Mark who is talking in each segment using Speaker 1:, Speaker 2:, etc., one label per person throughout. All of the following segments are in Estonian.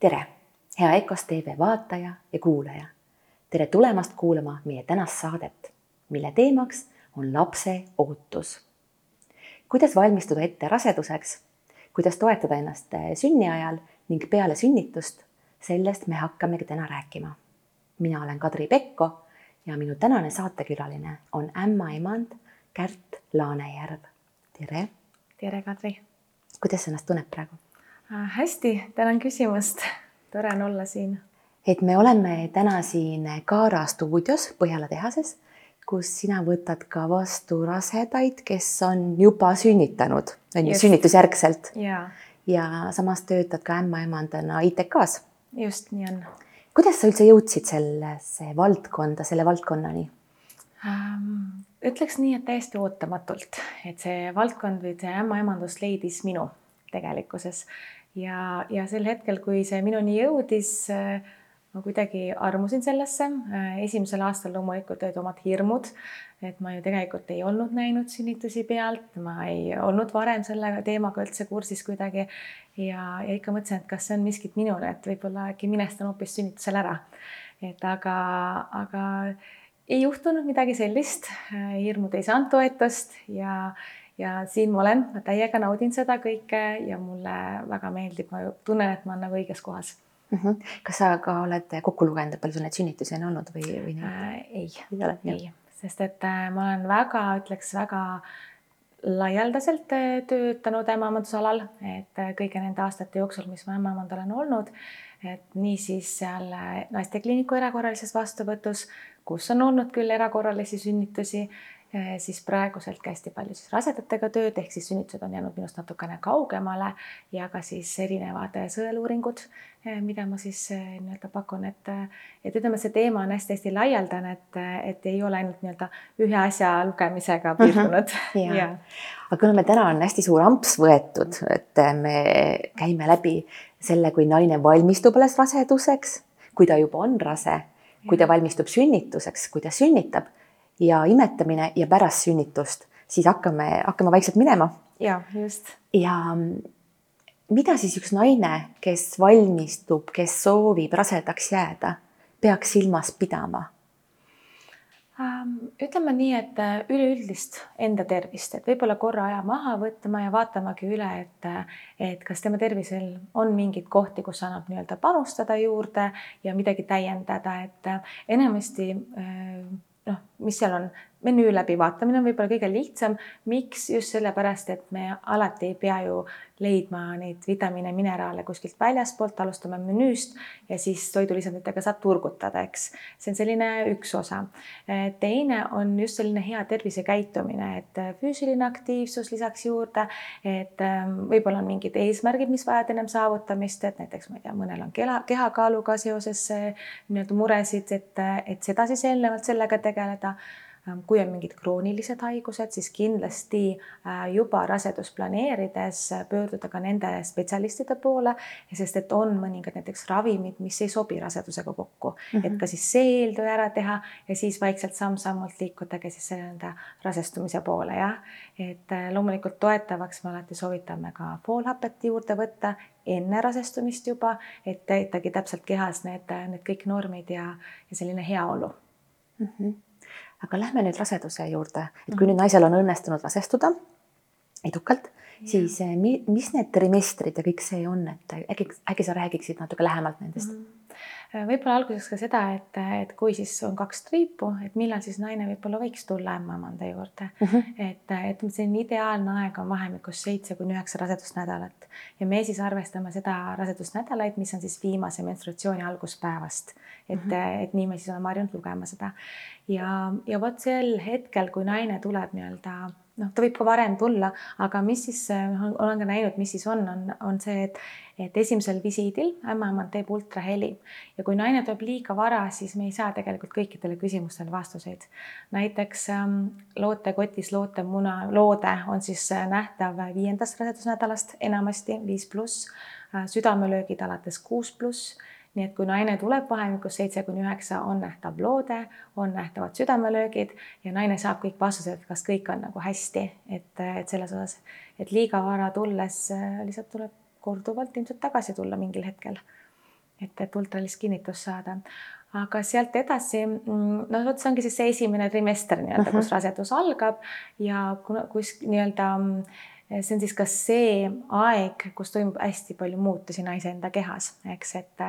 Speaker 1: tere, hea EKOS tv vaataja ja kuulaja. tere tulemast kuulama meie tänast saadet, mille teemaks on lapse ootus. kuidas valmistuda ette raseduseks, kuidas toetada ennast sünni ajal ning peale sünnitust, sellest me hakkamegi täna rääkima. mina olen Kadri Pekko ja minu tänane saatekülaline on ämmaemand Kärt Laanejärv. tere.
Speaker 2: tere, Kadri.
Speaker 1: kuidas sa ennast tunned praegu?
Speaker 2: Äh, hästi, tänan küsimast. tore on olla siin.
Speaker 1: et me oleme täna siin Kaara stuudios Põhjala tehases, kus sina võtad ka vastu rasedaid, kes on juba sünnitanud, on ju, sünnitusjärgselt.
Speaker 2: ja,
Speaker 1: ja samas töötad ka ämmaemandana ITK-s.
Speaker 2: just nii on.
Speaker 1: kuidas sa üldse jõudsid sellesse valdkonda, selle valdkonnani
Speaker 2: ähm,? ütleks nii, et täiesti ootamatult, et see valdkond või see ämmaemandus leidis minu tegelikkuses ja, ja sel hetkel, kui see minuni jõudis, äh, ma kuidagi armusin sellesse. Äh, esimesel aastal loomulikult olid omad hirmud, et ma ju tegelikult ei olnud näinud sünnitusi pealt, ma ei olnud varem selle teemaga üldse kursis kuidagi. ja, ja ikka mõtlesin, et kas see on miskit minule, et võib-olla äkki minestan hoopis sünnitusel ära. et aga, aga ei juhtunud midagi sellist, äh, hirmud ei saanud toetust ja ja siin ma olen, ma täiega naudin seda kõike ja mulle väga meeldib, ma tunnen, et ma olen nagu õiges kohas
Speaker 1: mm. -hmm. kas sa ka oled kokku lugenud, et palju sul neid sünnitusi on olnud või, või
Speaker 2: äh,? ei, ei, ei., sest et äh, ma olen väga, ütleks väga laialdaselt äh, töötanud ämmaemandusalal, et äh, kõigi nende aastate jooksul, mis ma ämmaemand olen olnud, et niisiis seal naistekliiniku erakorralises vastuvõtus, kus on olnud küll erakorralisi sünnitusi siis praeguselt ka hästi palju siis rasedatega tööd, ehk siis sünnitused on jäänud minust natukene kaugemale ja ka siis erinevad äh, sõeluuringud, äh, mida ma siis nii-öelda pakun, et, et ütleme, see teema on hästi-hästi laialdane, et, et ei ole ainult nii-öelda ühe asja lugemisega mhm. piirdunud uh.
Speaker 1: -huh. Ja. aga kuna meil täna on hästi suur amps võetud, et me käime läbi selle, kui naine valmistub alles raseduseks, kui ta juba on rase, kui ta valmistub sünnituseks, kui ta sünnitab ja imetamine ja pärast sünnitust, siis hakkame, hakkame vaikselt minema.
Speaker 2: ja just.
Speaker 1: ja mida siis üks naine, kes valmistub, kes soovib rasedaks jääda, peaks silmas pidama?
Speaker 2: Ähm, ütleme nii, et äh, üleüldist enda tervist, et võib-olla korra aja maha võtma ja vaatamagi üle, et, äh, et kas tema tervisel on mingeid kohti, kus annab nii-öelda panustada juurde ja midagi täiendada, et äh, enamasti noh, mis seal on, menüü läbivaatamine on võib-olla kõige lihtsam. miks? just sellepärast, et me alati ei pea ju leidma neid vitamiine, mineraale kuskilt väljaspoolt, alustame menüüst ja siis toidulisanditega saab turgutada, eks. see on selline üks osa. teine on just selline hea tervisekäitumine, et füüsiline aktiivsus lisaks juurde, et ähm, võib-olla on mingid eesmärgid, mis vajavad ennem saavutamist, et näiteks ma ei tea, mõnel on keha, kehakaaluga seoses äh, nii-öelda muresid, et, et seda siis eelnevalt sellega tegeleda kui on mingid kroonilised haigused, siis kindlasti äh, juba rasedust planeerides äh, pöörduda ka nende spetsialistide poole, sest et on mõningad näiteks ravimid, mis ei sobi rasedusega kokku mm, -hmm. et ka siis see eeltöö ära teha ja siis vaikselt samm-sammult liikudagi siis enda rasestumise poole, jah. et äh, loomulikult toetavaks me alati soovitame ka foolhapet juurde võtta enne rasestumist juba, et täitagi täpselt kehas need, need kõik normid ja, ja selline heaolu
Speaker 1: mm. -hmm aga lähme nüüd raseduse juurde, et kui mhm. nüüd naisel on õnnestunud rasestuda edukalt, siis eh, mis need trimestrid ja kõik see on, et äkki, äkki sa räägiksid natuke lähemalt nendest mm? -hmm
Speaker 2: võib-olla alguseks ka seda, et, et kui siis on kaks triipu, et millal siis naine võib-olla võiks tulla ämmaemanda juurde mm. -hmm. et, et selline ideaalne aeg on vahemikus seitse kuni üheksa rasedusnädalat ja me siis arvestame seda rasedusnädalaid, mis on siis viimase menstruatsiooni alguspäevast. et mm, -hmm. et nii me siis oleme harjunud lugema seda ja, ja vot sel hetkel, kui naine tuleb nii-öelda noh, ta võib ka varem tulla, aga mis siis, olen ka näinud, mis siis on, on, on see, et, et esimesel visiidil ämmaemand teeb ultraheli ja kui naine tuleb liiga vara, siis me ei saa tegelikult kõikidele küsimustele vastuseid. näiteks ähm, lootekotis lootemuna, loode on siis äh, nähtav viiendast rasedusnädalast enamasti viis pluss, äh, südamelöögid alates kuus pluss nii et kui naine tuleb vahemikus seitse kuni üheksa, on nähtav loode, on nähtavad südamelöögid ja naine saab kõik vastused, kas kõik on nagu hästi, et, et selles osas, et liiga vara tulles äh, lihtsalt tuleb korduvalt ilmselt tagasi tulla mingil hetkel et, et ultralist kinnitust saada aga sealt edasi, mm, no vot, see ongi siis see esimene trimester nii-öelda uh, -huh. kus mhm. rasedus algab ja kus nii-öelda mm, see on siis ka see aeg, kus toimub hästi palju muutusi naise enda kehas, eks, et,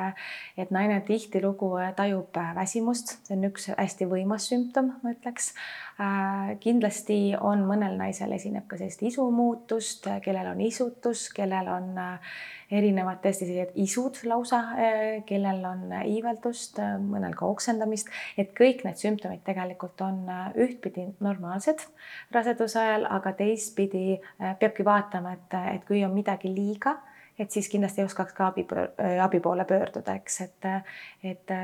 Speaker 2: et naine tihtilugu tajub väsimust, see on üks hästi võimas sümptom, ma ütleks. kindlasti on mõnel naisel esineb ka sellist isumuutust, kellel on isutus, kellel on erinevad tõesti sellised isud lausa, eh, kellel on iiveldust, eh, mõnel ka oksendamist, et kõik need sümptomid tegelikult on ühtpidi normaalsed raseduse ajal, aga teistpidi peabki vaatama, et, et kui on midagi liiga, et siis kindlasti oskaks ka abi, abi poole pöörduda, eks, et, et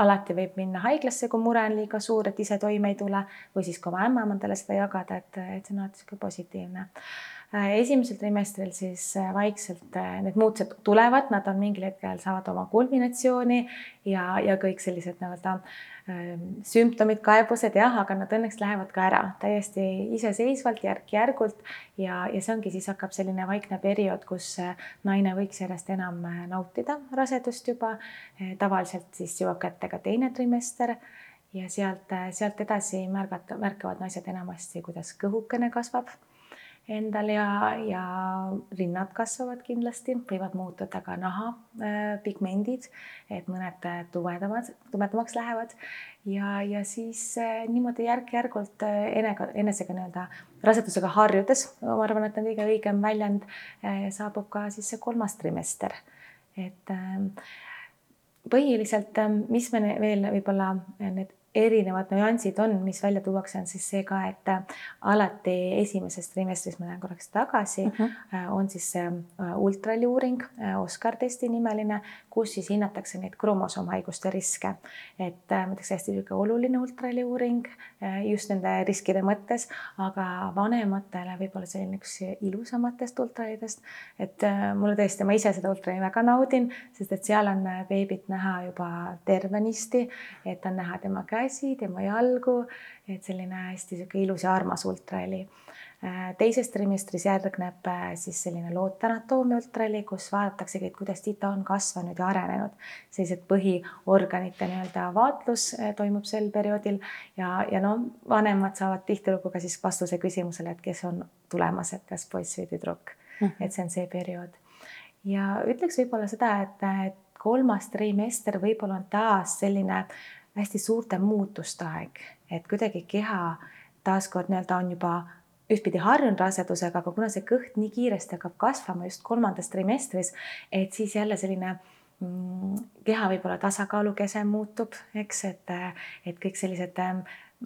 Speaker 2: alati võib minna haiglasse, kui mure on liiga suur, et ise toime ei tule või siis ka oma ämmaemandale seda jagada, et, et see on alati niisugune positiivne. Äh, esimesel trimestril siis äh, vaikselt äh, need muutused tulevad, nad on mingil hetkel saavad oma kulminatsiooni ja, ja kõik sellised nii-öelda ähm, sümptomid, kaebused jah, aga nad õnneks lähevad ka ära täiesti iseseisvalt, järk-järgult ja, ja see ongi, siis hakkab selline vaikne periood, kus naine võiks järjest enam nautida rasedust juba. tavaliselt siis jõuab kätte ka teine trimester ja sealt, sealt edasi märgata, märkavad naised enamasti, kuidas kõhukene kasvab endal ja, ja rinnad kasvavad kindlasti, võivad muutuda ka naha äh, pigmendid, et mõned äh, tumedamad, tumedamaks lähevad ja, ja siis äh, niimoodi järk-järgult enega, enesega nii-öelda rasedusega harjudes, ma arvan, et on kõige õigem väljend saabub ka siis see kolmas trimester. et äh, põhiliselt, äh, mis me veel võib-olla need erinevad nüansid on, mis välja tuuakse, on siis see ka, et äh, alati esimeses trimestris, ma lähen korraks tagasi uh, mhm. -huh. on siis see äh, ultrali uuring, Oscar testi nimeline, kus siis hinnatakse neid kromosoomhaiguste riske. et ma ütleks hästi niisugune oluline ultrali uuring just nende riskide mõttes, aga vanematele võib-olla selline üks ilusamatest ultralidest. et mulle tõesti, ma ise seda ultrali väga naudin, sest et seal on beebit näha juba tervenisti, et on näha tema käe käsi, tema jalgu, et selline hästi sihuke ilus ja armas ultraheli. Äh, teises trimestris järgneb äh, siis selline looteanatoomia ultraheli, kus vaadataksegi, et kuidas tita on kasvanud ja arenenud. sellised põhiorganite nii-öelda vaatlus äh, toimub sel perioodil ja, ja no vanemad saavad tihtilugu ka siis vastuse küsimusele, et kes on tulemas, et kas poiss või tüdruk mm. -hmm. et see on see periood. ja ütleks võib-olla seda, et, et kolmas trimester võib-olla on taas selline hästi suurte muutuste aeg, et kuidagi keha taaskord nii-öelda on juba ühtpidi harjunud rasedusega, aga kuna see kõht nii kiiresti hakkab kasvama just kolmandas trimestris, et siis jälle selline mm, keha võib-olla tasakaalukese muutub, eks, et, et kõik sellised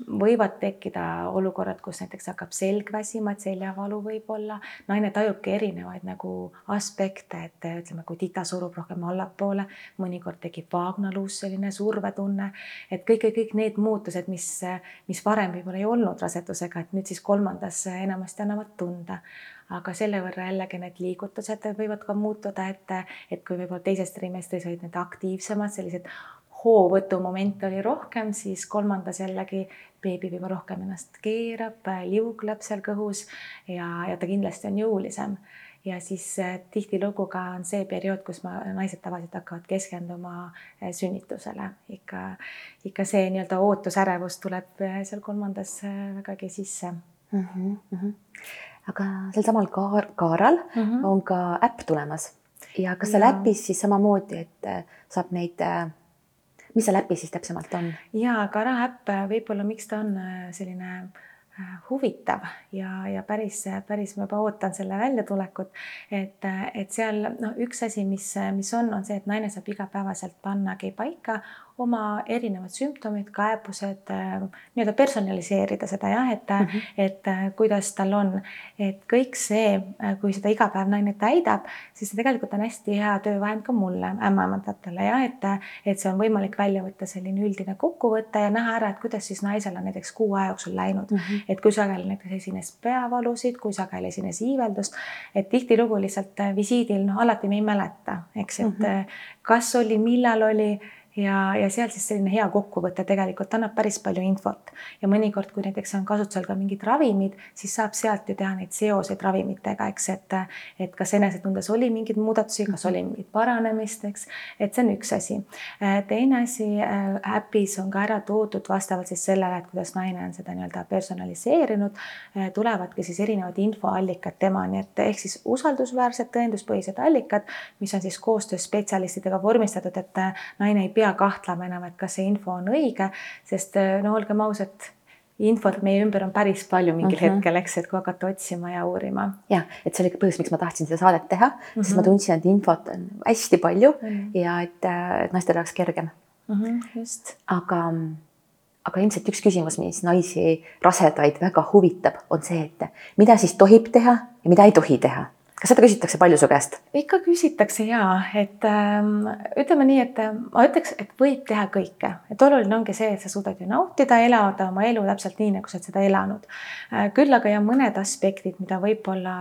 Speaker 2: võivad tekkida olukorrad, kus näiteks hakkab selg väsima, et seljavalu võib olla, naine tajubki erinevaid nagu aspekte, et ütleme, kui tita surub rohkem allapoole, mõnikord tekib vaagnaluus selline survetunne, et kõik, kõik need muutused, mis, mis varem võib-olla ei olnud rasedusega, et nüüd siis kolmandas enamasti annavad tunda. Aga selle võrra jällegi need liigutused võivad ka muutuda, et, et kui võib-olla teises trimestris olid need aktiivsemad, sellised hoovõtumoment oli rohkem, siis kolmandas jällegi beebi juba rohkem ennast keerab, liugleb seal kõhus ja, ja ta kindlasti on jõulisem. ja siis äh, tihtilugu ka on see periood, kus ma, naised tavaliselt hakkavad keskenduma äh, sünnitusele, ikka, ikka see nii-öelda ootusärevus tuleb äh, seal kolmandas vägagi sisse mm.
Speaker 1: -hmm, mm -hmm. aga sealsamal kaar, Kaaral mm -hmm. on ka äpp tulemas ja kas seal äpis siis samamoodi, et saab neid mis seal äpis siis täpsemalt on?
Speaker 2: ja Kara äpp võib-olla, miks ta on äh, selline äh, huvitav ja, ja päris, päris ma juba ootan selle väljatulekut, et, et seal noh, üks asi, mis, mis on, on see, et naine saab igapäevaselt pannagi paika oma erinevad sümptomid, kaebused äh, nii-öelda personaliseerida seda jah, et mm, -hmm. et äh, kuidas tal on, et kõik see, kui seda iga päev naine täidab, siis see tegelikult on hästi hea töövahend ka mulle, ämmaemandatele jah, et, et see on võimalik välja võtta selline üldine kokkuvõte ja näha ära, et kuidas siis naisel on näiteks kuu aja jooksul läinud mm, -hmm. et kui sageli näiteks esines peavalusid, kui sageli esines iiveldust, et tihtilugu lihtsalt visiidil noh, alati me ei mäleta, eks, et mm -hmm. kas oli, millal oli ja, ja seal siis selline hea kokkuvõte tegelikult annab päris palju infot. Ja mõnikord, kui näiteks on kasutusel ka mingid ravimid, siis saab sealt ju teha neid seoseid ravimitega, eks, et, et kas enesetundes oli mingeid muudatusi, kas oli mingit paranemist, eks, et see on üks asi. teine asi, äpis on ka ära toodud vastavalt siis sellele, et kuidas naine on seda nii-öelda personaliseerinud, tulevadki siis erinevad infoallikad temani, et ehk siis usaldusväärsed tõenduspõhised allikad, mis on siis koostöös spetsialistidega vormistatud, et naine ei pea kahtlema enam, et kas see info on õige, sest no olgem ausad, infot meie ümber on päris palju mingil mhm. -huh. hetkel, eks, et kui hakata otsima ja uurima.
Speaker 1: ja et see oli ka põhjus, miks ma tahtsin seda saadet teha uh, -huh. sest ma mhm. tundsin, et infot on hästi palju mhm. -huh. ja et, et naistel oleks kergem
Speaker 2: uh. -huh, just.
Speaker 1: aga, aga ilmselt üks küsimus, mis naisi rasedaid väga huvitab, on see, et mida siis tohib teha ja mida ei tohi teha kas seda küsitakse palju su käest?
Speaker 2: ikka küsitakse ja, et ähm, ütleme nii, et äh, ma ütleks, et võib teha kõike, et oluline ongi see, et sa suudad ju nautida, elada oma elu täpselt nii, nagu sa oled seda elanud äh,. küll aga ja mõned aspektid, mida võib-olla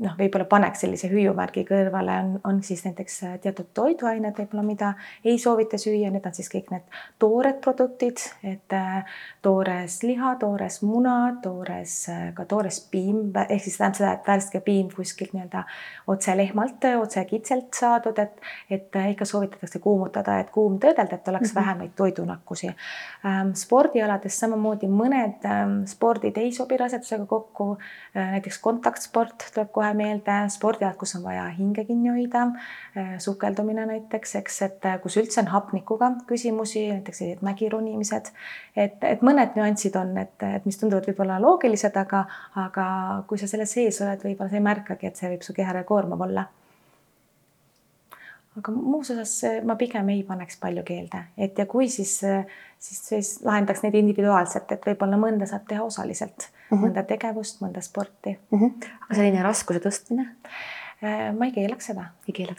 Speaker 2: noh, võib-olla paneks sellise hüüumärgi kõrvale, on, on siis näiteks äh, teatud toiduained võib-olla, mida ei soovita süüa, need on siis kõik need toored produktid, et äh, toores liha, toores muna, toores äh, ka toores piim ehk siis tähendab seda, et värske piim kuskilt nii-öelda otse lehmalt, otse kitselt saadud, et, et ikka soovitatakse kuumutada, et kuum töödelda, et oleks mm -hmm. vähem neid toidunakkusi ähm,. spordialades samamoodi mõned ähm, spordid ei sobi rasedusega kokku näiteks kontaktsport tuleb tuleb kohe meelde spordialad, kus on vaja hinge kinni hoida, äh, sukeldumine näiteks, eks, et äh, kus üldse on hapnikuga küsimusi, näiteks sellised mägironimised. et, et mõned nüansid on, et, et mis tunduvad võib-olla loogilised, aga, aga kui sa selle sees oled, võib-olla sa ei märkagi, et see võib su kehale koormav olla. Aga muus osas ma pigem ei paneks palju keelde, et ja kui siis, siis, siis lahendaks neid individuaalselt, et võib-olla mõnda saab teha osaliselt -hmm. mõnda tegevust, mõnda sporti
Speaker 1: mm. -hmm. aga selline raskuse tõstmine
Speaker 2: ma ei keelaks seda.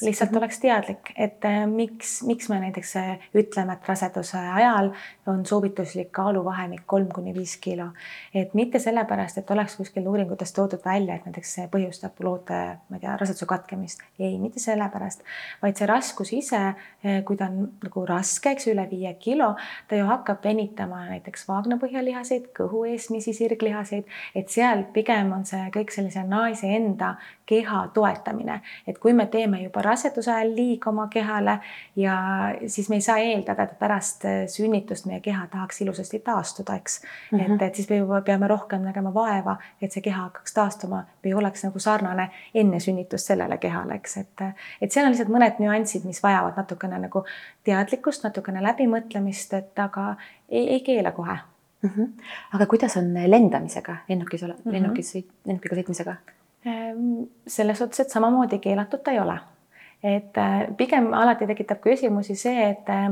Speaker 2: lihtsalt oleks teadlik, et äh, miks, miks me näiteks äh, ütleme, et raseduse ajal on soovituslik kaaluvahemik kolm kuni viis kilo. et mitte sellepärast, et oleks kuskil uuringutes toodud välja, et näiteks see põhjustab loote, ma ei tea, raseduse katkemist. ei, mitte sellepärast, vaid see raskus ise, kui ta on nagu raske, eks üle viie kilo, ta ju hakkab venitama näiteks vaagnapõhjalihaseid, kõhu eesmisi sirglihaseid, et seal pigem on see kõik sellise naise enda keha toetamine, et kui me teeme juba raseduse ajal liiga oma kehale ja siis me ei saa eeldada, et pärast äh, sünnitust meie keha tahaks ilusasti taastuda, eks mm. -hmm. et, et siis me juba peame rohkem nägema vaeva, et see keha hakkaks taastuma või oleks nagu sarnane enne sünnitust sellele kehale, eks, et, et seal on lihtsalt mõned nüansid, mis vajavad natukene nagu teadlikkust, natukene läbimõtlemist, et aga ei, ei keela kohe
Speaker 1: mm. -hmm. aga kuidas on lendamisega lennukis, lennukis, lennukiga sõitmisega?
Speaker 2: Ehm, selles suhtes, et samamoodi keelatud ta ei ole. et äh, pigem alati tekitab küsimusi see, et äh,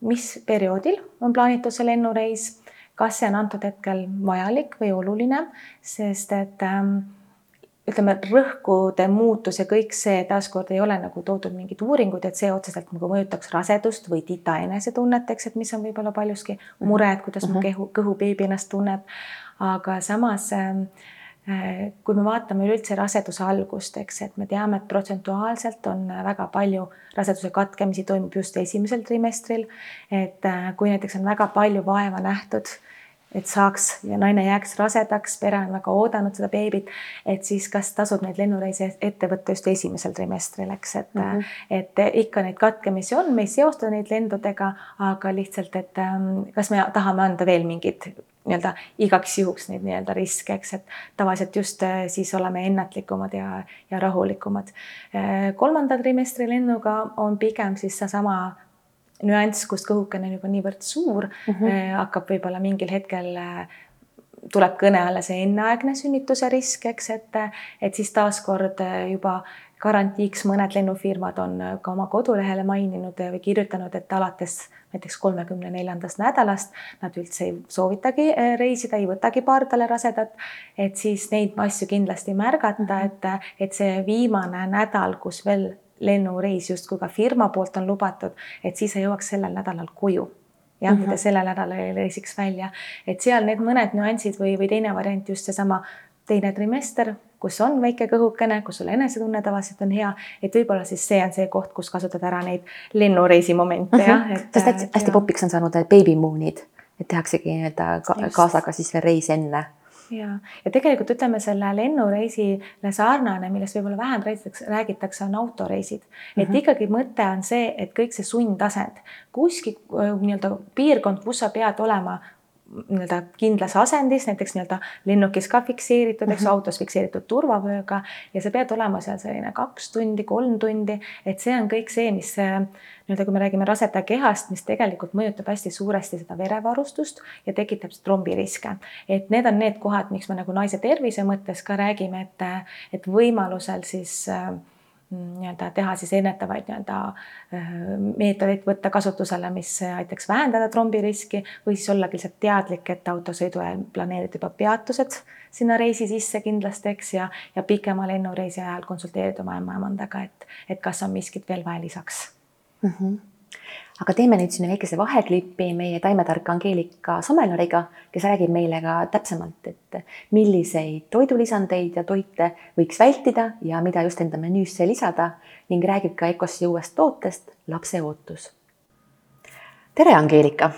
Speaker 2: mis perioodil on plaanitud see lennureis, kas see on antud hetkel vajalik või oluline, sest et ähm, ütleme, rõhkude muutus ja kõik see taaskord ei ole nagu toodud mingid uuringud, et see otseselt nagu mõjutaks rasedust või tita enesetunnet, eks, et mis on võib-olla paljuski mure, et kuidas mu mhm. kehu, kõhu beebi ennast tunneb. aga samas Äh, kui me vaatame üleüldse raseduse algust, eks, et me teame, et protsentuaalselt on väga palju raseduse katkemisi toimub just esimesel trimestril. et äh, kui näiteks on väga palju vaeva nähtud, et saaks ja naine jääks rasedaks, pere on väga oodanud seda beebit, et siis kas tasub neid lennureise ette võtta just esimesel trimestril, eks, et mm, -hmm. et ikka neid katkemisi on, me ei seosta neid lendudega, aga lihtsalt, et ähm, kas me tahame anda veel mingid nii-öelda igaks juhuks neid nii-öelda riske, eks, et tavaliselt just äh, siis oleme ennatlikumad ja, ja rahulikumad. Äh, kolmanda trimestri lennuga on pigem siis seesama nüanss, kus kõhukene on juba niivõrd suur mm, -hmm. hakkab võib-olla mingil hetkel tuleb kõne alla see enneaegne sünnituse risk, eks, et, et siis taaskord juba garantiiks mõned lennufirmad on ka oma kodulehele maininud või kirjutanud, et alates näiteks kolmekümne neljandast nädalast nad üldse ei soovitagi eh, reisida, ei võtagi pardale rasedat. et siis neid asju kindlasti märgata, mhm. et, et see viimane nädal, kus veel lennureis justkui ka firma poolt on lubatud, et siis sa jõuaks sellel nädalal koju jah mm -hmm., mida sellel nädalal ei reisiks välja, et seal need mõned nüansid või, või teine variant just seesama teine trimester kus on väike kõhukene, kus sul enesetunne tavaliselt on hea, et võib-olla siis see on see koht, kus kasutada ära neid lennureisi momente mm -hmm. jah.
Speaker 1: sest hästi, hästi popiks on saanud baby moon'id, et tehaksegi nii-öelda kaasaga siis veel reis enne
Speaker 2: ja, ja tegelikult ütleme selle lennureisile sarnane, millest võib-olla vähem räägitakse, räägitakse, on autoreisid mm. -hmm. et mhm. ikkagi mõte on see, et kõik see sundasend, kuskil äh, nii-öelda piirkond, kus sa pead olema nii-öelda kindlas asendis, näiteks nii-öelda lennukis ka fikseeritud, eks mm -hmm. autos fikseeritud turvavööga ja sa pead olema seal selline kaks tundi, kolm tundi, et see on kõik see, mis nii-öelda, kui me räägime raseda kehast, mis tegelikult mõjutab hästi suuresti seda verevarustust ja tekitab trombiriske. et need on need kohad, miks me nagu naise tervise mõttes ka räägime, et, et võimalusel siis äh, nii-öelda teha siis ennetavaid nii-öelda äh, meetodeid võtta kasutusele, mis aitaks vähendada trombiriski või siis olla lihtsalt teadlik, et autosõidu ajal planeerida juba peatused sinna reisi sisse kindlasti, eks, ja, ja pikema lennureisi ajal konsulteerida oma ämmaemandaga, et, et kas on miskit veel vaja lisaks mm.
Speaker 1: -hmm aga teeme nüüd siin väikese vaheklipi meie taimetark Angeelika Someloriga, kes räägib meile ka täpsemalt, et milliseid toidulisandeid ja toite võiks vältida ja mida just enda menüüsse lisada ning räägib ka Ecossi uuest tootest lapse ootus. tere, Angeelika.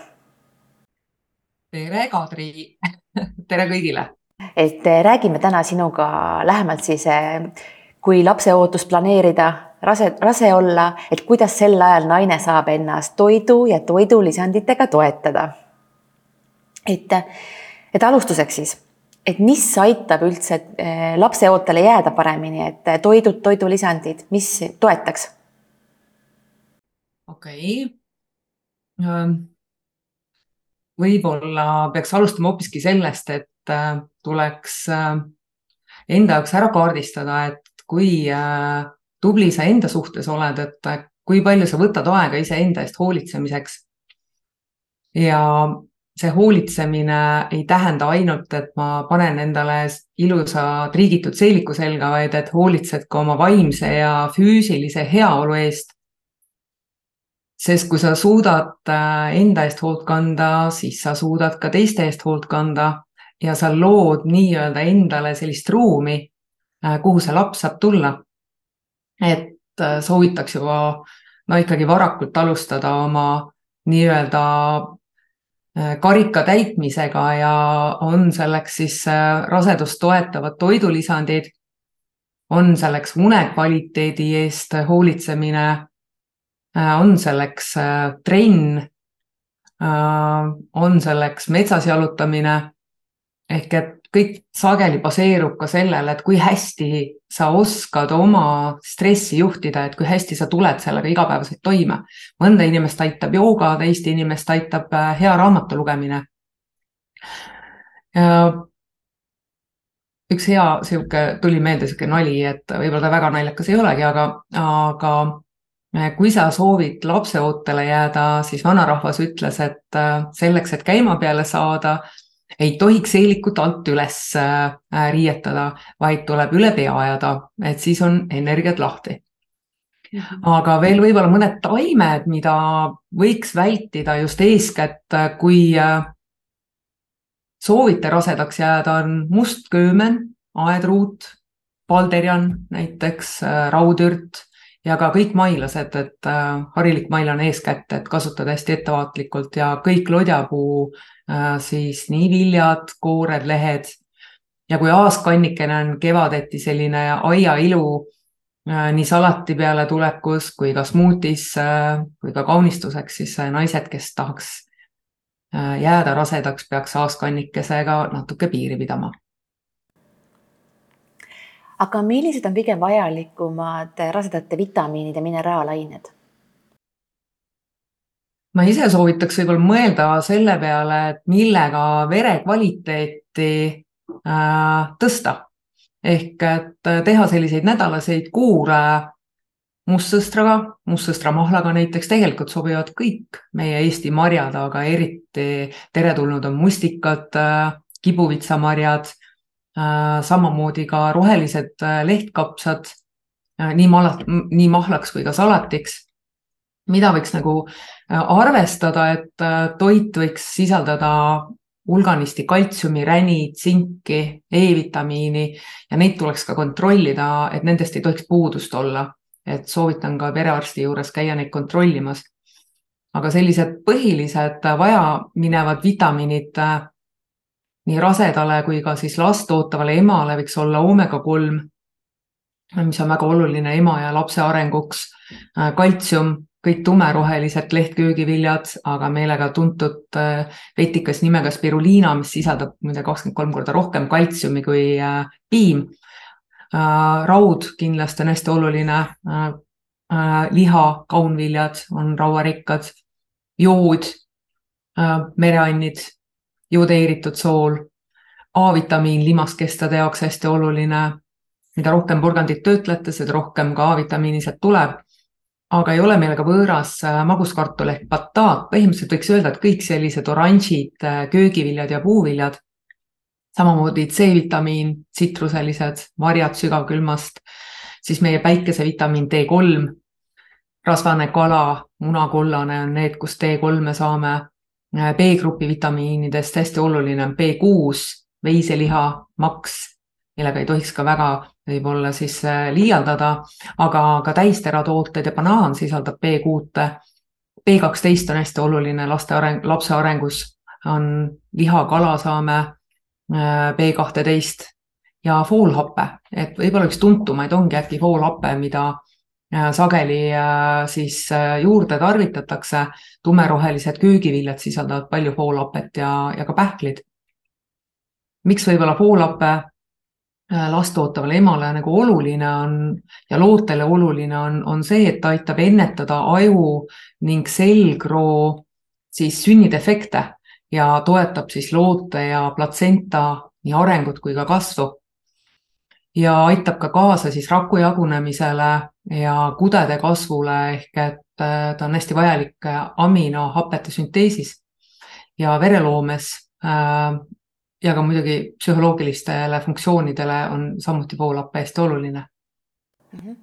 Speaker 3: tere, Kadri tere kõigile.
Speaker 1: et räägime täna sinuga lähemalt siis, kui lapse ootust planeerida rase, rase olla, et kuidas sel ajal naine saab ennast toidu ja toidulisanditega toetada. et, et alustuseks siis, et mis aitab üldse eh, lapseootele jääda paremini, et toidud, toidulisandid, mis toetaks?
Speaker 3: okei okay.. võib-olla peaks alustama hoopiski sellest, et äh, tuleks äh, enda jaoks ära kaardistada, et kui äh, tubli sa enda suhtes oled, et kui palju sa võtad aega iseenda eest hoolitsemiseks. ja see hoolitsemine ei tähenda ainult, et ma panen endale ilusa triigitud seeliku selga, vaid et hoolitsed ka oma vaimse ja füüsilise heaolu eest. sest kui sa suudad äh, enda eest hoolt kanda, siis sa suudad ka teiste eest hoolt kanda ja sa lood nii-öelda endale sellist ruumi, äh, kuhu see laps saab tulla et äh, soovitaks juba no ikkagi varakult alustada oma nii-öelda äh, karika täitmisega ja on selleks siis äh, rasedust toetavad toidulisandid, on selleks unekvaliteedi eest hoolitsemine, on selleks trenn, on selleks metsas jalutamine. Ehk et kõik sageli baseerub ka sellele, et kui hästi sa oskad oma stressi juhtida, et kui hästi sa tuled sellega igapäevaselt toime. mõnda inimest aitab jooga, teist inimest aitab äh, hea raamatu lugemine. üks hea sihuke, tuli meelde sihuke nali, et võib-olla ta väga naljakas ei olegi, aga, aga äh, kui sa soovid lapseootele jääda, siis vanarahvas ütles, et äh, selleks, et käima peale saada ei tohiks eelikut alt üles äh, riietada, vaid tuleb üle pea ajada, et siis on energiat lahti. Aga veel võib-olla mõned taimed, mida võiks vältida just eeskätt, äh, kui äh, soovite rasedaks jääda, on mustköömen, aedruut, palderjan näiteks, raudürt ja ka kõik mailased, et harilik mailane eeskätt, et kasutada hästi ettevaatlikult ja kõik lodjapuu Äh, siis nii viljad, koored, lehed ja kui aaskannikene on kevadeti selline aiailu äh, nii salati peale tulekus kui ka smuutis äh, kui ka kaunistuseks, siis naised, kes tahaks jääda rasedaks, peaks aaskannikesega natuke piiri pidama.
Speaker 1: Aga millised on kõige vajalikumad rasedate vitamiinid ja mineraalained?
Speaker 3: ma ise soovitaks võib-olla mõelda selle peale, et millega vere kvaliteeti äh, tõsta. ehk et teha selliseid nädalaseid kuure mustsõstraga, mustsõstramahlaga näiteks, tegelikult sobivad kõik meie Eesti marjad, aga eriti teretulnud on mustikad, kibuvitsamarjad, äh, samamoodi ka rohelised äh, lehtkapsad, äh, nii mala, nii mahlaks kui ka salatiks mida võiks nagu äh, arvestada, et äh, toit võiks sisaldada hulganisti kaltsiumi, räni, tsinki E-vitamiini ja neid tuleks ka kontrollida, et nendest ei tohiks puudust olla. et soovitan ka perearsti juures käia neid kontrollimas. aga sellised põhilised vajaminevad vitamiinid nii rasedale kui ka siis last ootavale emale võiks olla oomega kolm, mis on väga oluline ema ja lapse arenguks. kaltsium, kõik tumerohelised lehtköögiviljad, aga meelega tuntud äh, vetikas nimega spiruliina, mis sisaldab muide kakskümmend kolm korda rohkem kaltsiumi kui äh, piim. Äh, raud kindlasti on hästi oluline. liha, kaunviljad on rauarikkad, jood, mereannid, jodeeritud sool, A-vitamiin limaskestade jaoks hästi oluline. mida rohkem porgandit töötlete, seda rohkem ka A-vitamiini sealt tuleb aga ei ole meile ka võõras äh, maguskartul ehk bataat. põhimõtteliselt võiks öelda, et kõik sellised oranžid äh, köögiviljad ja puuviljad, samamoodi C-vitamiin, tsitruselised, marjad sügavkülmast, siis meie päikesevitamiin D3, rasvane kala, munakollane on need, kust D3-e saame. Äh, B-grupi vitamiinidest hästi oluline on B6, veiseliha, maks, millega ei tohiks ka väga võib-olla siis äh, liialdada, aga ka täisteratooted ja banaan sisaldab B6-e. B12 on hästi oluline laste areng, lapse arengus, on liha, kala saame, äh, B12 ja foolhappe, et võib-olla üks tuntumaid ongi äkki foolhappe, mida sageli siis juurde tarvitatakse. Tumerohelised köögiviljad sisaldavad palju foolhapet ja, ja ka pähklid. miks võib-olla foolhape Äh, last ootavale emale nagu oluline on ja lootele oluline on, on see, et ta aitab ennetada aju ning selgroo siis sünnidefekte ja toetab siis loote ja platsenta nii arengut kui ka kasvu. ja aitab ka kaasa siis raku jagunemisele ja kudede kasvule ehk et ta on hästi vajalik aminohapete sünteesis ja vereloomes äh, ja ka muidugi psühholoogilistele funktsioonidele on samuti voolapp hästi oluline
Speaker 1: mm. -hmm.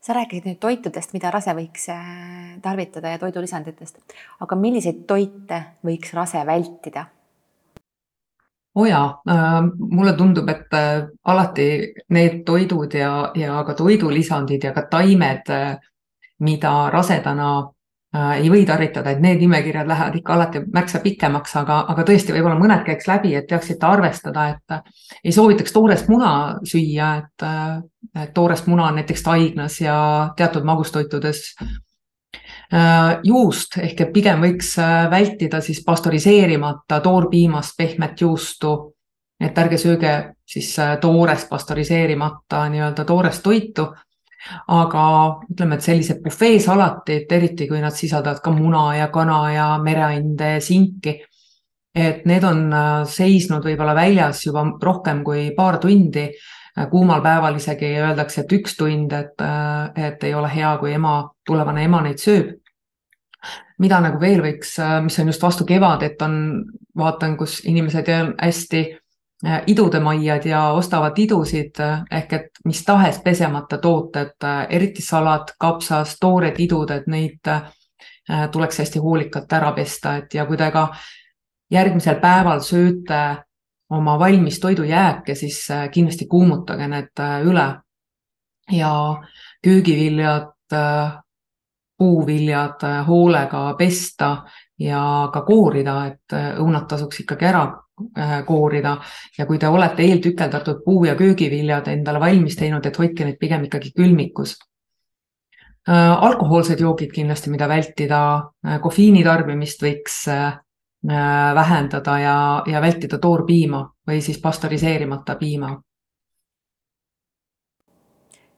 Speaker 1: sa rääkisid nüüd toitudest, mida rase võiks äh, tarvitada ja toidulisanditest, aga milliseid toite võiks rase vältida?
Speaker 3: oo oh jaa äh,, mulle tundub, et äh, alati need toidud ja, ja ka toidulisandid ja ka taimed äh,, mida rasedana Äh, ei või tarvitada, et need nimekirjad lähevad ikka alati märksa pikemaks, aga, aga tõesti, võib-olla mõned käiks läbi, et teaksite arvestada, et äh, ei soovitaks toorest muna süüa, et, äh, toorest muna on näiteks taignas ja teatud magustoitudes juust ehk et pigem võiks vältida siis pastöriseerimata toorpiimast pehmet juustu. et ärge sööge siis toorest pastöriseerimata nii-öelda toorest toitu aga ütleme, et sellised bufeesalatid, eriti kui nad sisaldavad ka muna ja kana ja mereande ja sinki, et need on äh, seisnud võib-olla väljas juba rohkem kui paar tundi. Äh, kuumal päeval isegi öeldakse, et üks tund, et, äh, et ei ole hea, kui ema, tulevane ema neid sööb mida nagu veel võiks, mis on just vastu kevadet, on, vaatan, kus inimesed hästi idudemaiad ja ostavad idusid äh, ehk et mis tahes pesemata tooted, äh, eriti salat, kapsas, toored idud, et neid tuleks hästi hoolikalt ära pesta, et ja kui te ka järgmisel päeval sööte oma valmis toidujääke, siis kindlasti kuumutage need üle. ja köögiviljad, puuviljad hoolega pesta ja ka koorida, et õunad tasuks ikkagi ära Äh, koorida ja kui te olete eeltükeldatud puu- ja köögiviljad endale valmis teinud, et hoidke neid pigem ikkagi külmikus. Äh, alkohoolsed joogid kindlasti, mida vältida, äh, kofeiini tarbimist võiks vähendada ja, ja vältida toorpiima või siis pastöriseerimata piima.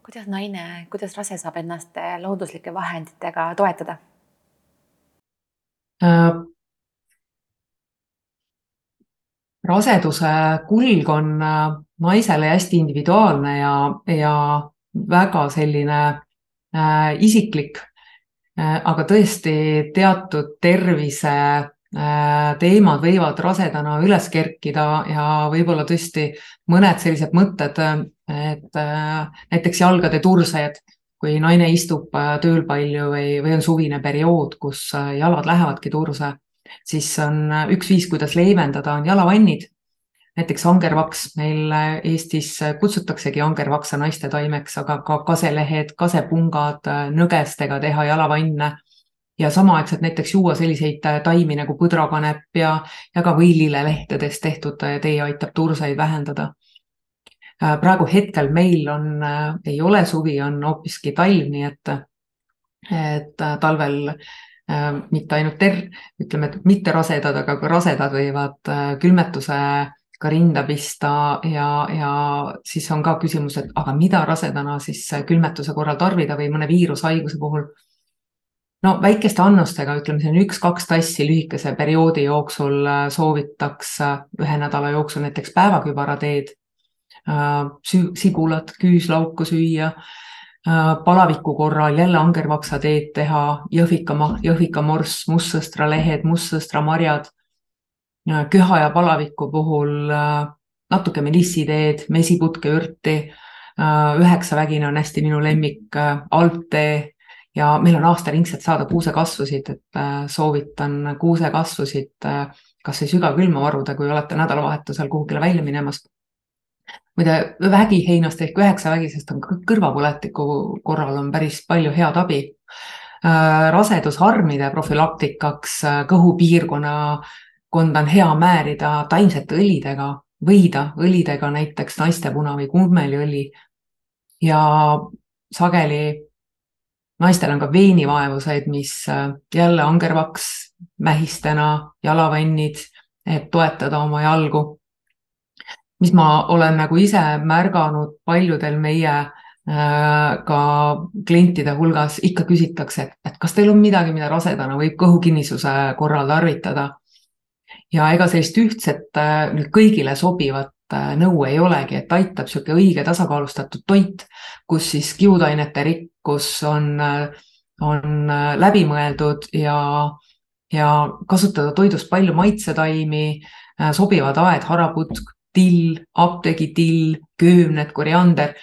Speaker 1: kuidas naine, kuidas rase saab ennast looduslike vahenditega toetada?
Speaker 3: Raseduse kulg on äh, naisele hästi individuaalne ja, ja väga selline äh, isiklik äh,. aga tõesti teatud tervise äh, teemad võivad rasedana üles kerkida ja võib-olla tõesti mõned sellised mõtted, et äh, näiteks jalgade tursed, kui naine istub äh, tööl palju või, või on suvine periood, kus jalad lähevadki turse siis on üks viis, kuidas leevendada, on jalavannid. näiteks angervaks meil Eestis kutsutaksegi angervaksa naiste taimeks, aga ka kaselehed, kasepungad, nõgestega teha jalavanne ja samaaegselt näiteks juua selliseid taimi nagu põdrakanep ja, ja ka võililelehtedest tehtud tee aitab tursaid vähendada. praegu hetkel meil on, ei ole suvi, on hoopiski talv, nii et, et talvel Äh, mitte ainult ter-, ütleme, et mitte rasedad, aga ka rasedad võivad äh, külmetusega rinda pista ja, ja siis on ka küsimus, et aga mida rasedana siis külmetuse korral tarvida või mõne viirushaiguse puhul. no väikeste annustega, ütleme, on üks-kaks tassi lühikese perioodi jooksul äh, soovitaks ühe nädala jooksul näiteks päevakübarateed, sibulat, küüslauku süüa Äh, palaviku korral jälle angervaksateed teha, jõhvika, jõhvikamorss, mustsõstralehed, mustsõstramarjad. köha ja palaviku puhul äh, natuke melissiteed, mesiputkeürti. Äh, üheksavägine on hästi minu lemmik, alptee ja meil on aastaringselt saada kuusekasvusid, et soovitan kuusekasvusid kasvõi sügavkülma varuda, kui olete nädalavahetusel kuhugile välja minemas muide vägiheinast ehk üheksavägisest on kõrvapõletiku korral on päris palju head abi. Äh, rasedusharmide profülaktikaks äh, kõhupiirkonna konda on hea määrida taimsete õlidega, võida õlidega näiteks naistepuna või kummeliõli. ja sageli naistel on ka veenivaevuseid, mis äh, jälle angervaks, mähistena, jalavannid, et toetada oma jalgu mis ma olen nagu ise märganud paljudel meie äh, ka klientide hulgas ikka küsitakse, et, et kas teil on midagi, mida rasedana võib kõhukinnisuse korral tarvitada. ja ega sellist ühtset äh, kõigile sobivat äh, nõu ei olegi, et aitab niisugune õige tasakaalustatud toit, kus siis kiudainete rikkus on, on läbi mõeldud ja, ja kasutada toidus palju maitsetaimi, sobivad aed, haraputk, till, apteegitill, köömned, koriander,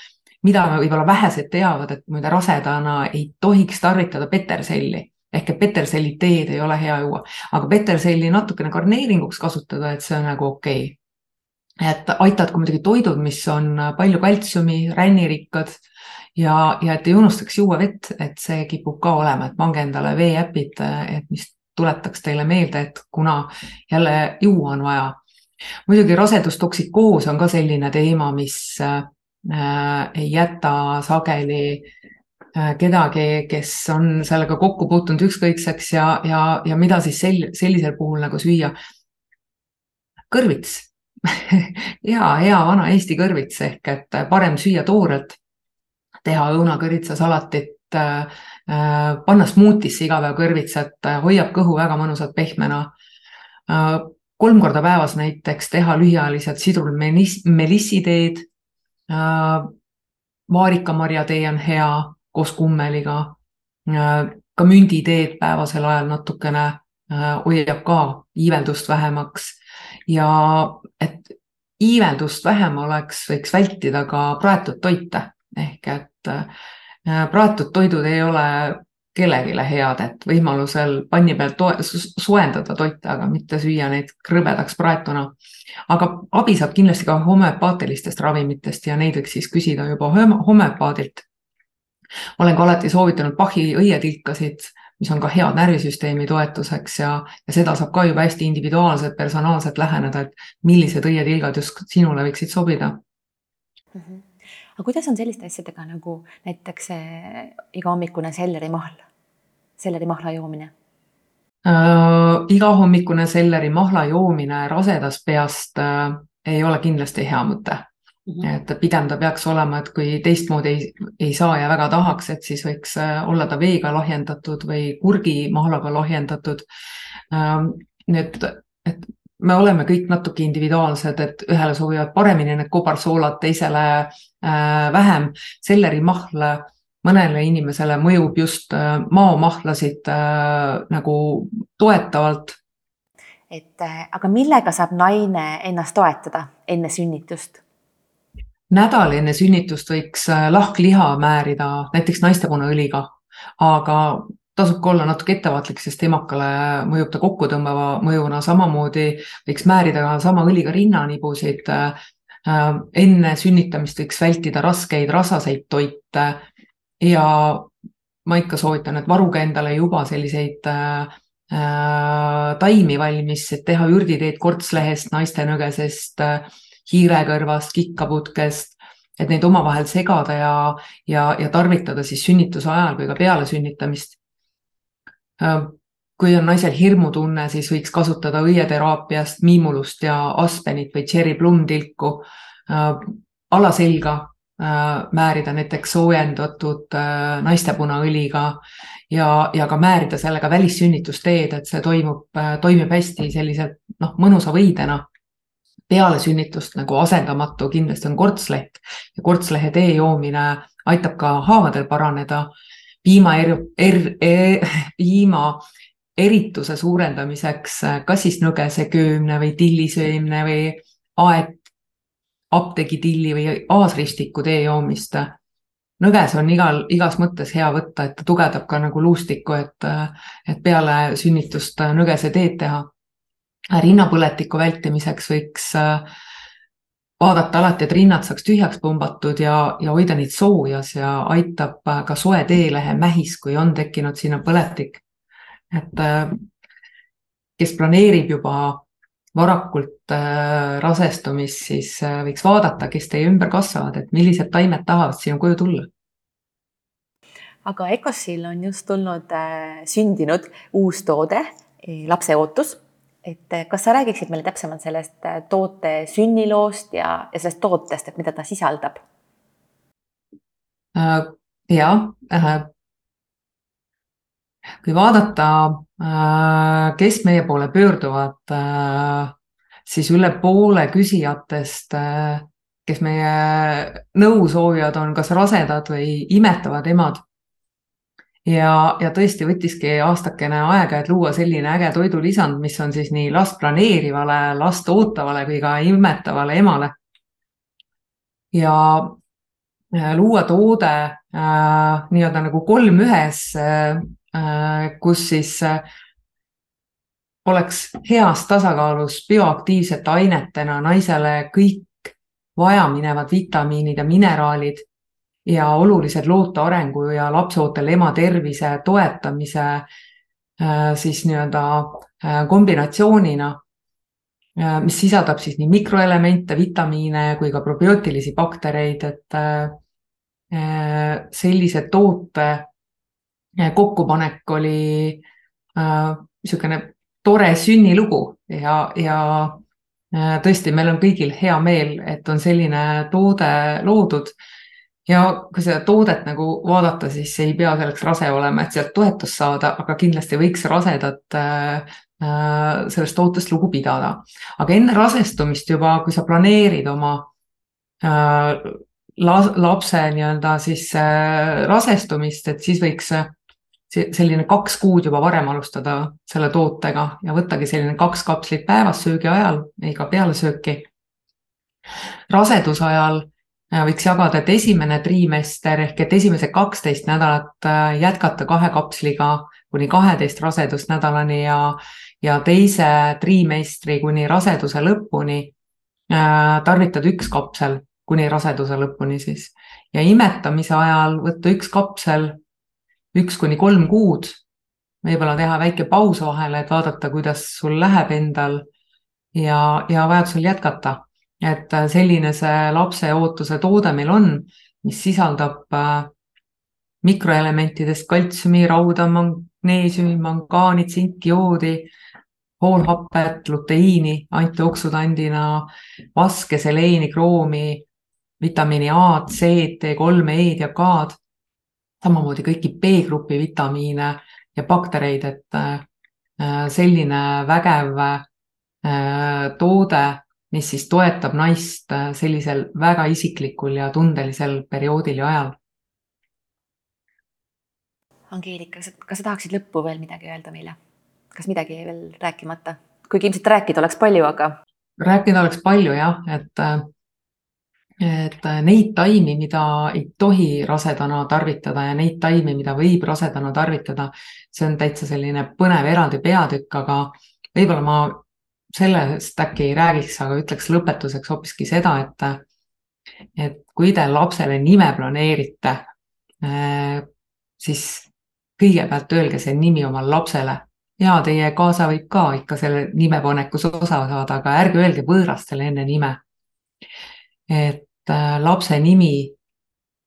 Speaker 3: mida võib-olla vähesed teavad, et muide rasedana ei tohiks tarvitada peterselli. Ehk et peterselli teed ei ole hea juua, aga peterselli natukene garneeringuks kasutada, et see on nagu okei. Okay. et aitavad ka muidugi toidud, mis on palju kaltsiumi, rännirikkad ja, ja et ei unustaks juua vett, et see kipub ka olema, et pange endale veeäpid, et mis tuletaks teile meelde, et kuna jälle juua on vaja muidugi rasedustoksikoos on ka selline teema, mis äh, ei jäta sageli äh, kedagi, kes on sellega kokku puutunud ükskõikseks ja, ja, ja mida siis sel, sellisel puhul nagu süüa. kõrvits hea, hea vana Eesti kõrvits ehk et parem süüa toorelt, teha õunakõrvitsasalatit äh,, äh, panna smuutisse iga päev kõrvitsat, hoiab kõhu väga mõnusalt pehmena äh, kolm korda päevas näiteks teha lühiajaliselt sidrulmelissiteed. Äh, vaarikamarjatee on hea koos kummeliga. Äh, ka münditeed päevasel ajal natukene äh, hoiab ka iiveldust vähemaks ja et iiveldust vähem oleks, võiks vältida ka praetud toite ehk et praetud toidud ei ole kellelegi head, et võimalusel panni peal soojendada toite, aga mitte süüa neid krõbedaks praetuna. aga abi saab kindlasti ka homöopaatilistest ravimitest ja neid võiks siis küsida juba homöopaadilt. olen ka alati soovitanud Bachi õietilkasid, mis on ka head närvisüsteemi toetuseks ja, ja seda saab ka juba hästi individuaalselt, personaalselt läheneda, et millised õietilgad just sinule võiksid sobida
Speaker 1: mm. -hmm aga kuidas on selliste asjadega nagu näiteks igahommikune sellerimahl? Sellerimahla joomine
Speaker 3: äh,? igahommikune sellerimahla joomine rasedast peast äh, ei ole kindlasti hea mõte mm. -hmm. et pigem ta peaks olema, et kui teistmoodi ei, ei saa ja väga tahaks, et siis võiks äh, olla ta veega lahjendatud või kurgimahlaga lahjendatud äh,. Need, et me oleme kõik natuke individuaalsed, et ühele sobivad paremini need kobarsoolad, teisele äh, vähem. sellerimahl mõnele inimesele mõjub just äh, maomahlasid äh, nagu toetavalt.
Speaker 1: et äh, aga millega saab naine ennast toetada enne sünnitust?
Speaker 3: nädal enne sünnitust võiks lahkliha määrida näiteks naistepunaõliga, aga tasub ka olla natuke ettevaatlik, sest emakale mõjub ta kokkutõmbava mõjuna, samamoodi võiks määrida sama õliga rinnanibusid. enne sünnitamist võiks vältida raskeid rasaseid toite ja ma ikka soovitan, et varuge endale juba selliseid äh, taimi valmis, et teha ürditeed kortslehest, naistenõgesest äh,, hiirekõrvast, kikkaputkest, et neid omavahel segada ja, ja, ja tarvitada siis sünnituse ajal kui ka peale sünnitamist. Äh, kui on naisel hirmutunne, siis võiks kasutada õieteraapiast miimulust ja aspenit või cherry plum tilku äh, alaselga Äh, määrida näiteks soojendatud äh, naistepunaõliga ja, ja ka määrida sellega välissünnitusteed, et see toimub, äh, toimib hästi sellise noh, mõnusa võidena. peale sünnitust nagu asendamatu kindlasti on kortsleht ja kortslehe tee joomine aitab ka haavadel paraneda. piima er, er, er, piima erituse suurendamiseks, kas siis nõgese köömne või tillisöömne või aed apteegitilli või aasristiku tee joomist. nõges on igal, igas mõttes hea võtta, et ta tugevdab ka nagu luustikku, et, et peale sünnitust nõgese teed teha. rinnapõletiku vältimiseks võiks vaadata alati, et rinnad saaks tühjaks pumbatud ja, ja hoida neid soojas ja aitab ka soe teelehe mähis, kui on tekkinud sinna põletik. et kes planeerib juba varakult äh, rasestumist, siis äh, võiks vaadata, kes teie ümber kasvavad, et millised taimed tahavad sinu koju tulla.
Speaker 1: aga Ecosil on just tulnud äh,, sündinud uus toode, e, lapse ootus. et äh, kas sa räägiksid meile täpsemalt sellest toote sünniloost ja, ja sellest tootest, et mida ta sisaldab
Speaker 3: äh,? ja äh, kui vaadata, kes meie poole pöörduvad, äh, siis üle poole küsijatest, äh, kes meie nõu soovivad, on kas rasedad või imetavad emad. ja, ja tõesti võttiski aastakene aega, et luua selline äge toidulisand, mis on siis nii last planeerivale, last ootavale kui ka imetavale emale. ja luua toode äh, nii-öelda nagu kolm ühes äh, Äh, kus siis äh, oleks heas tasakaalus bioaktiivsete ainetena naisele kõik vajaminevad vitamiinid ja mineraalid ja olulised loote arengu ja lapseootel ema tervise toetamise äh, siis nii-öelda kombinatsioonina, mis sisaldab siis nii mikroelemente, vitamiine kui ka probiootilisi baktereid, et sellise toote kokkupanek oli niisugune äh, tore sünnilugu ja, ja äh, tõesti, meil on kõigil hea meel, et on selline toode loodud. ja kui seda toodet nagu vaadata, siis ei pea selleks rase olema, et sealt toetust saada, aga kindlasti võiks rasedat äh, äh, sellest tootest lugu pidada. aga enne rasestumist juba, kui sa planeerid oma äh, lapse nii-öelda siis äh, rasestumist, et siis võiks selline kaks kuud juba varem alustada selle tootega ja võttagi selline kaks kapslit päevas söögi ajal, ei ka peale sööki. raseduse ajal äh, võiks jagada, et esimene trimester ehk et esimesed kaksteist nädalat äh, jätkata kahe kapsliga kuni kaheteist rasedusnädalani ja, ja teise trimestri kuni raseduse lõpuni äh, tarvitada üks kapsel kuni raseduse lõpuni siis ja imetamise ajal võtta üks kapsel üks kuni kolm kuud, võib-olla teha väike paus vahele, et vaadata, kuidas sul läheb endal ja, ja vajadusel jätkata. et äh, selline see lapse ootuse toode meil on, mis sisaldab äh, mikroelementidest kaltsiumi, rauda, magneesiumi, mangaani, tsinki, joodi, hoolhapet, luteiini antioksüdandina, vaske, seleeni, kroomi, vitamiini A, C, D3, E-d ja K-d samamoodi kõiki B-grupi vitamiine ja baktereid, et äh, selline vägev äh, toode, mis siis toetab naist äh, sellisel väga isiklikul ja tundelisel perioodil ja ajal.
Speaker 1: Angeelika, kas sa tahaksid lõppu veel midagi öelda meile? kas midagi jäi veel rääkimata? kuigi ilmselt rääkida oleks palju, aga.
Speaker 3: rääkida oleks palju jah, et et neid taimi, mida ei tohi rasedana tarvitada ja neid taimi, mida võib rasedana tarvitada, see on täitsa selline põnev eraldi peatükk, aga võib-olla ma sellest äkki ei räägiks, aga ütleks lõpetuseks hoopiski seda, et, et kui te lapsele nime planeerite, äh, siis kõigepealt öelge see nimi oma lapsele ja teie kaasa võib ka ikka selle nimepanekus osa saada, aga ärge öelge võõrastele enne nime. et lapse nimi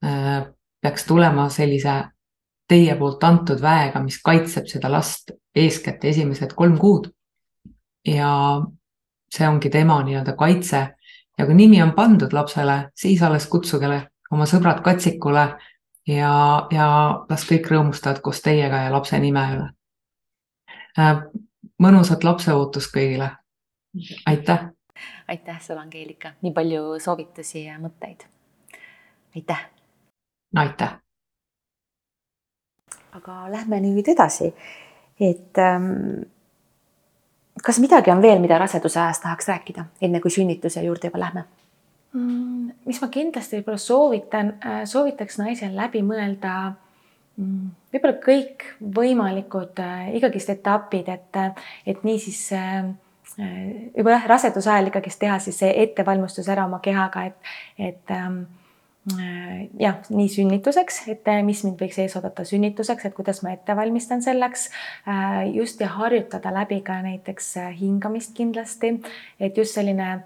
Speaker 3: äh, peaks tulema sellise teie poolt antud väega, mis kaitseb seda last eeskätt esimesed kolm kuud ja see ongi tema nii-öelda kaitse ja kui nimi on pandud lapsele, siis alles kutsuge oma sõbrad katsikule ja, ja las kõik rõõmustavad koos teiega ja lapse nime üle. Äh, mõnusat lapseootust kõigile. aitäh.
Speaker 1: Aitäh sulle, Angeelika, nii palju soovitusi ja mõtteid. aitäh.
Speaker 3: aitäh.
Speaker 1: aga lähme nüüd edasi, et ähm, kas midagi on veel, mida raseduse ajast tahaks rääkida, enne kui sünnituse juurde juba lähme
Speaker 2: mm,? mis ma kindlasti võib-olla soovitan, äh, soovitaks naisel läbi mõelda mm, võib-olla kõik võimalikud äh, ikkagist etapid, et, et niisiis äh, juba jah, raseduse ajal ikkagist teha siis see ettevalmistus ära oma kehaga, et, et ähm, Äh, jah, nii sünnituseks, et äh, mis mind võiks ees oodata sünnituseks, et kuidas ma ette valmistan selleks. Äh, just ja harjutada läbi ka näiteks hingamist kindlasti, et just selline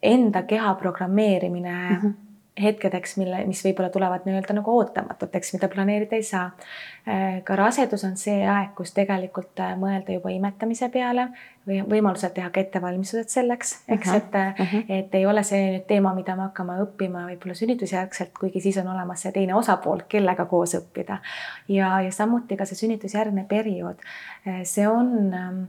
Speaker 2: enda keha programmeerimine mm. -hmm hetkedeks, mille, mis võib-olla tulevad nii-öelda nagu ootamatuteks, mida planeerida ei saa. Äh, ka rasedus on see aeg, kus tegelikult äh, mõelda juba imetamise peale või võimalusel teha ka ettevalmistused selleks, eks et uh, -huh. et ei ole see nüüd teema, mida me hakkame õppima võib-olla sünnitusjärgselt, kuigi siis on olemas see teine osapool, kellega koos õppida. ja, ja samuti ka see sünnitusjärgne periood, äh, see on ähm,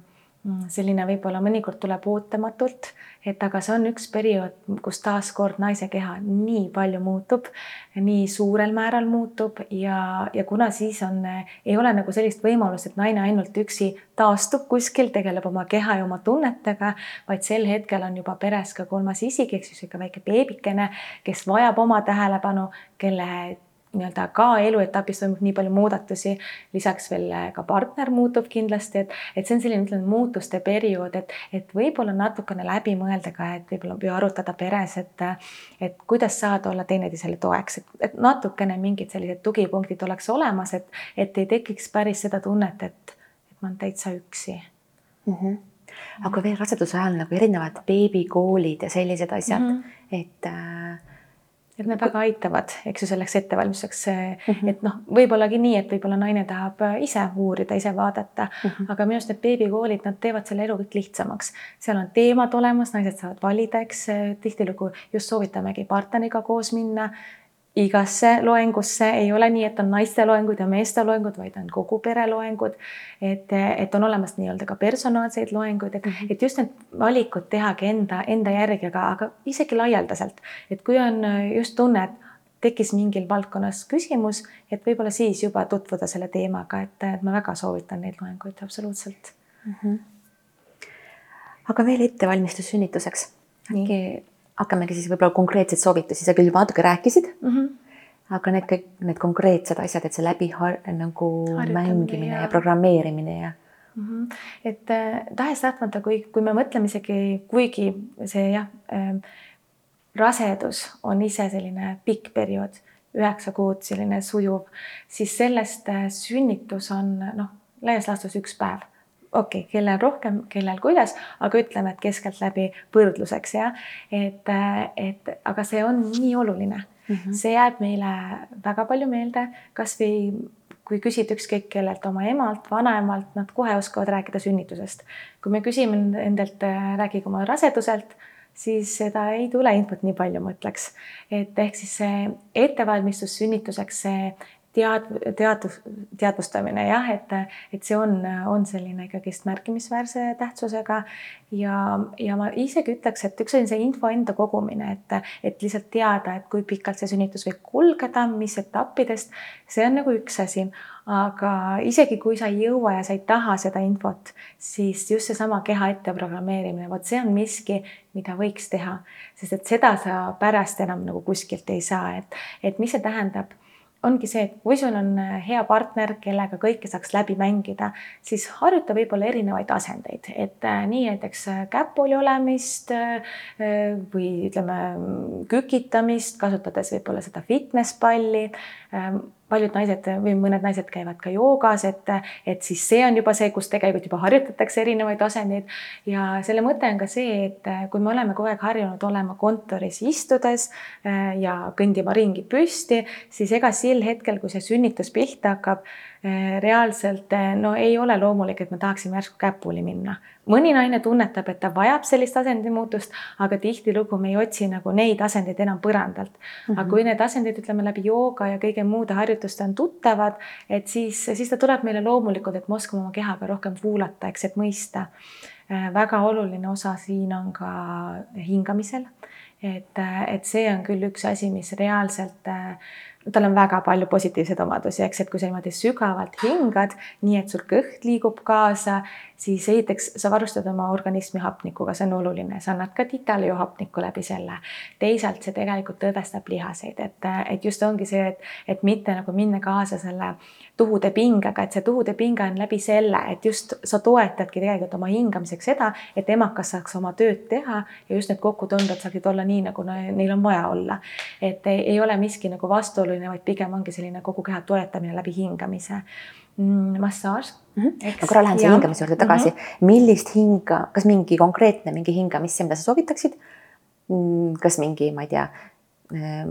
Speaker 2: selline võib-olla mõnikord tuleb ootamatult, et aga see on üks periood, kus taaskord naise keha nii palju muutub, nii suurel määral muutub ja, ja kuna siis on, ei ole nagu sellist võimalust, et naine ainult üksi taastub kuskil, tegeleb oma keha ja oma tunnetega, vaid sel hetkel on juba peres ka kolmas isik, ehk siis ikka väike beebikene, kes vajab oma tähelepanu, kelle nii-öelda ka eluetapis toimub nii palju muudatusi, lisaks veel ka partner muutub kindlasti, et, et see on selline, ütleme, muutuste periood, et, et võib-olla natukene läbi mõelda ka, et võib-olla või arutada peres, et, et kuidas saada olla teineteisele toeks, et, et natukene mingid sellised tugipunktid oleks olemas, et, et ei tekiks päris seda tunnet, et, et ma olen täitsa üksi
Speaker 1: mm. -hmm aga veel raseduse ajal nagu erinevad beebikoolid ja sellised asjad mm, -hmm. et äh,
Speaker 2: et need väga aitavad, eks ju, selleks ettevalmistuseks mm, -hmm. et noh, võib-ollagi nii, et võib-olla naine tahab äh, ise uurida, ise vaadata mm, -hmm. aga minu arust need beebikoolid, nad teevad selle elu kõik lihtsamaks. seal on teemad olemas, naised saavad valida, eks tihtilugu just soovitamegi partneriga koos minna igasse loengusse, ei ole nii, et on naiste loengud ja meeste loengud, vaid on kogu pere loengud. et, et on olemas nii-öelda ka personaalseid loenguid, et mm, -hmm. et just need valikud tehagi enda, enda järgi, aga, aga isegi laialdaselt. et kui on just tunne, et tekkis mingil valdkonnas küsimus, et võib-olla siis juba tutvuda selle teemaga, et, et ma väga soovitan neid loenguid absoluutselt mm. -hmm.
Speaker 1: aga veel ettevalmistus sünnituseks. äkki hakkamegi siis võib-olla konkreetseid soovitusi, sa küll natuke rääkisid mm. -hmm aga need kõik need konkreetsed asjad, et see läbi nagu mängimine ja, ja programmeerimine ja
Speaker 2: mm. -hmm. et äh, tahes-tahtmata, kui, kui me mõtleme isegi, kuigi see jah äh,, rasedus on ise selline pikk periood, üheksa kuud selline sujuv, siis sellest äh, sünnitus on noh, laias laastus üks päev okei okay,, kellel rohkem, kellel kuidas, aga ütleme, et keskeltläbi võrdluseks jah, et, et aga see on nii oluline mm, -hmm. see jääb meile väga palju meelde, kasvõi kui küsida ükskõik kellelt, oma emalt, vanaemalt, nad kohe oskavad rääkida sünnitusest. kui me küsime endalt, rääkige oma raseduselt, siis seda ei tule infot nii palju, ma ütleks. et ehk siis see ettevalmistus sünnituseks, see tead-, teadvus, teadvustamine jah, et, et see on, on selline ikkagist märkimisväärse tähtsusega. Ja, ja ma isegi ütleks, et üks on see info enda kogumine, et, et lihtsalt teada, et kui pikalt see sünnitus võib kulgeda, mis etappidest, see on nagu üks asi, aga isegi kui sa ei jõua ja sa ei taha seda infot, siis just seesama keha etteprogrammeerimine, vot see on miski, mida võiks teha, sest et seda sa pärast enam nagu kuskilt ei saa, et, et mis see tähendab ongi see, et kui sul on äh, hea partner, kellega kõike saaks läbi mängida, siis harjuta võib-olla erinevaid asendeid, et äh, nii näiteks äh, käpuli olemist või ütleme, kükitamist, kasutades võib-olla seda fitness palli paljud naised või mõned naised käivad ka joogas, et, et siis see on juba see, kus tegelikult juba harjutatakse erinevaid asendeid. ja selle mõte on ka see, et kui me oleme kogu aeg harjunud olema kontoris istudes äh, ja kõndima ringi püsti, siis ega sel hetkel, kui see sünnitus pihta hakkab, reaalselt äh, no ei ole loomulik, et me tahaksime järsku käpuli minna mõni naine tunnetab, et ta vajab sellist asendimuutust, aga tihtilugu me ei otsi nagu neid asendeid enam põrandalt mm. -hmm. aga mhm. kui need asendid, ütleme läbi jooga ja kõige muude harjutuste on tuttavad, et siis, siis ta tuleb meile loomulikult, et me oskame oma kehaga rohkem kuulata, eks, et mõista. Äh, väga oluline osa siin on ka hingamisel. et, et see on küll üks asi, mis reaalselt äh, tal on väga palju positiivseid omadusi, eks, et kui sa niimoodi sügavalt hingad, nii et sul kõht liigub kaasa, siis esiteks sa varustad oma organismi hapnikuga, see on oluline, sa annad ka titale ju hapnikku läbi selle. teisalt see tegelikult tõdestab lihaseid, et, et just ongi see, et, et mitte nagu minna kaasa selle tuhude pingega, et see tuhude pinge on läbi selle, et just sa toetadki tegelikult oma hingamiseks seda, et emakas saaks oma tööd teha ja just need kokkutõmbed saaksid olla nii, nagu neil on vaja olla. et ei, ole miski nagu vastuoluline, vaid pigem ongi selline kogu keha toetamine läbi hingamise. Massaaž
Speaker 1: mm. -hmm. ma korra lähen siia hingamise juurde tagasi mm. -hmm. millist hinga, kas mingi konkreetne mingi hingamisse, mida sa soovitaksid? Mm, kas mingi, ma ei tea ähm,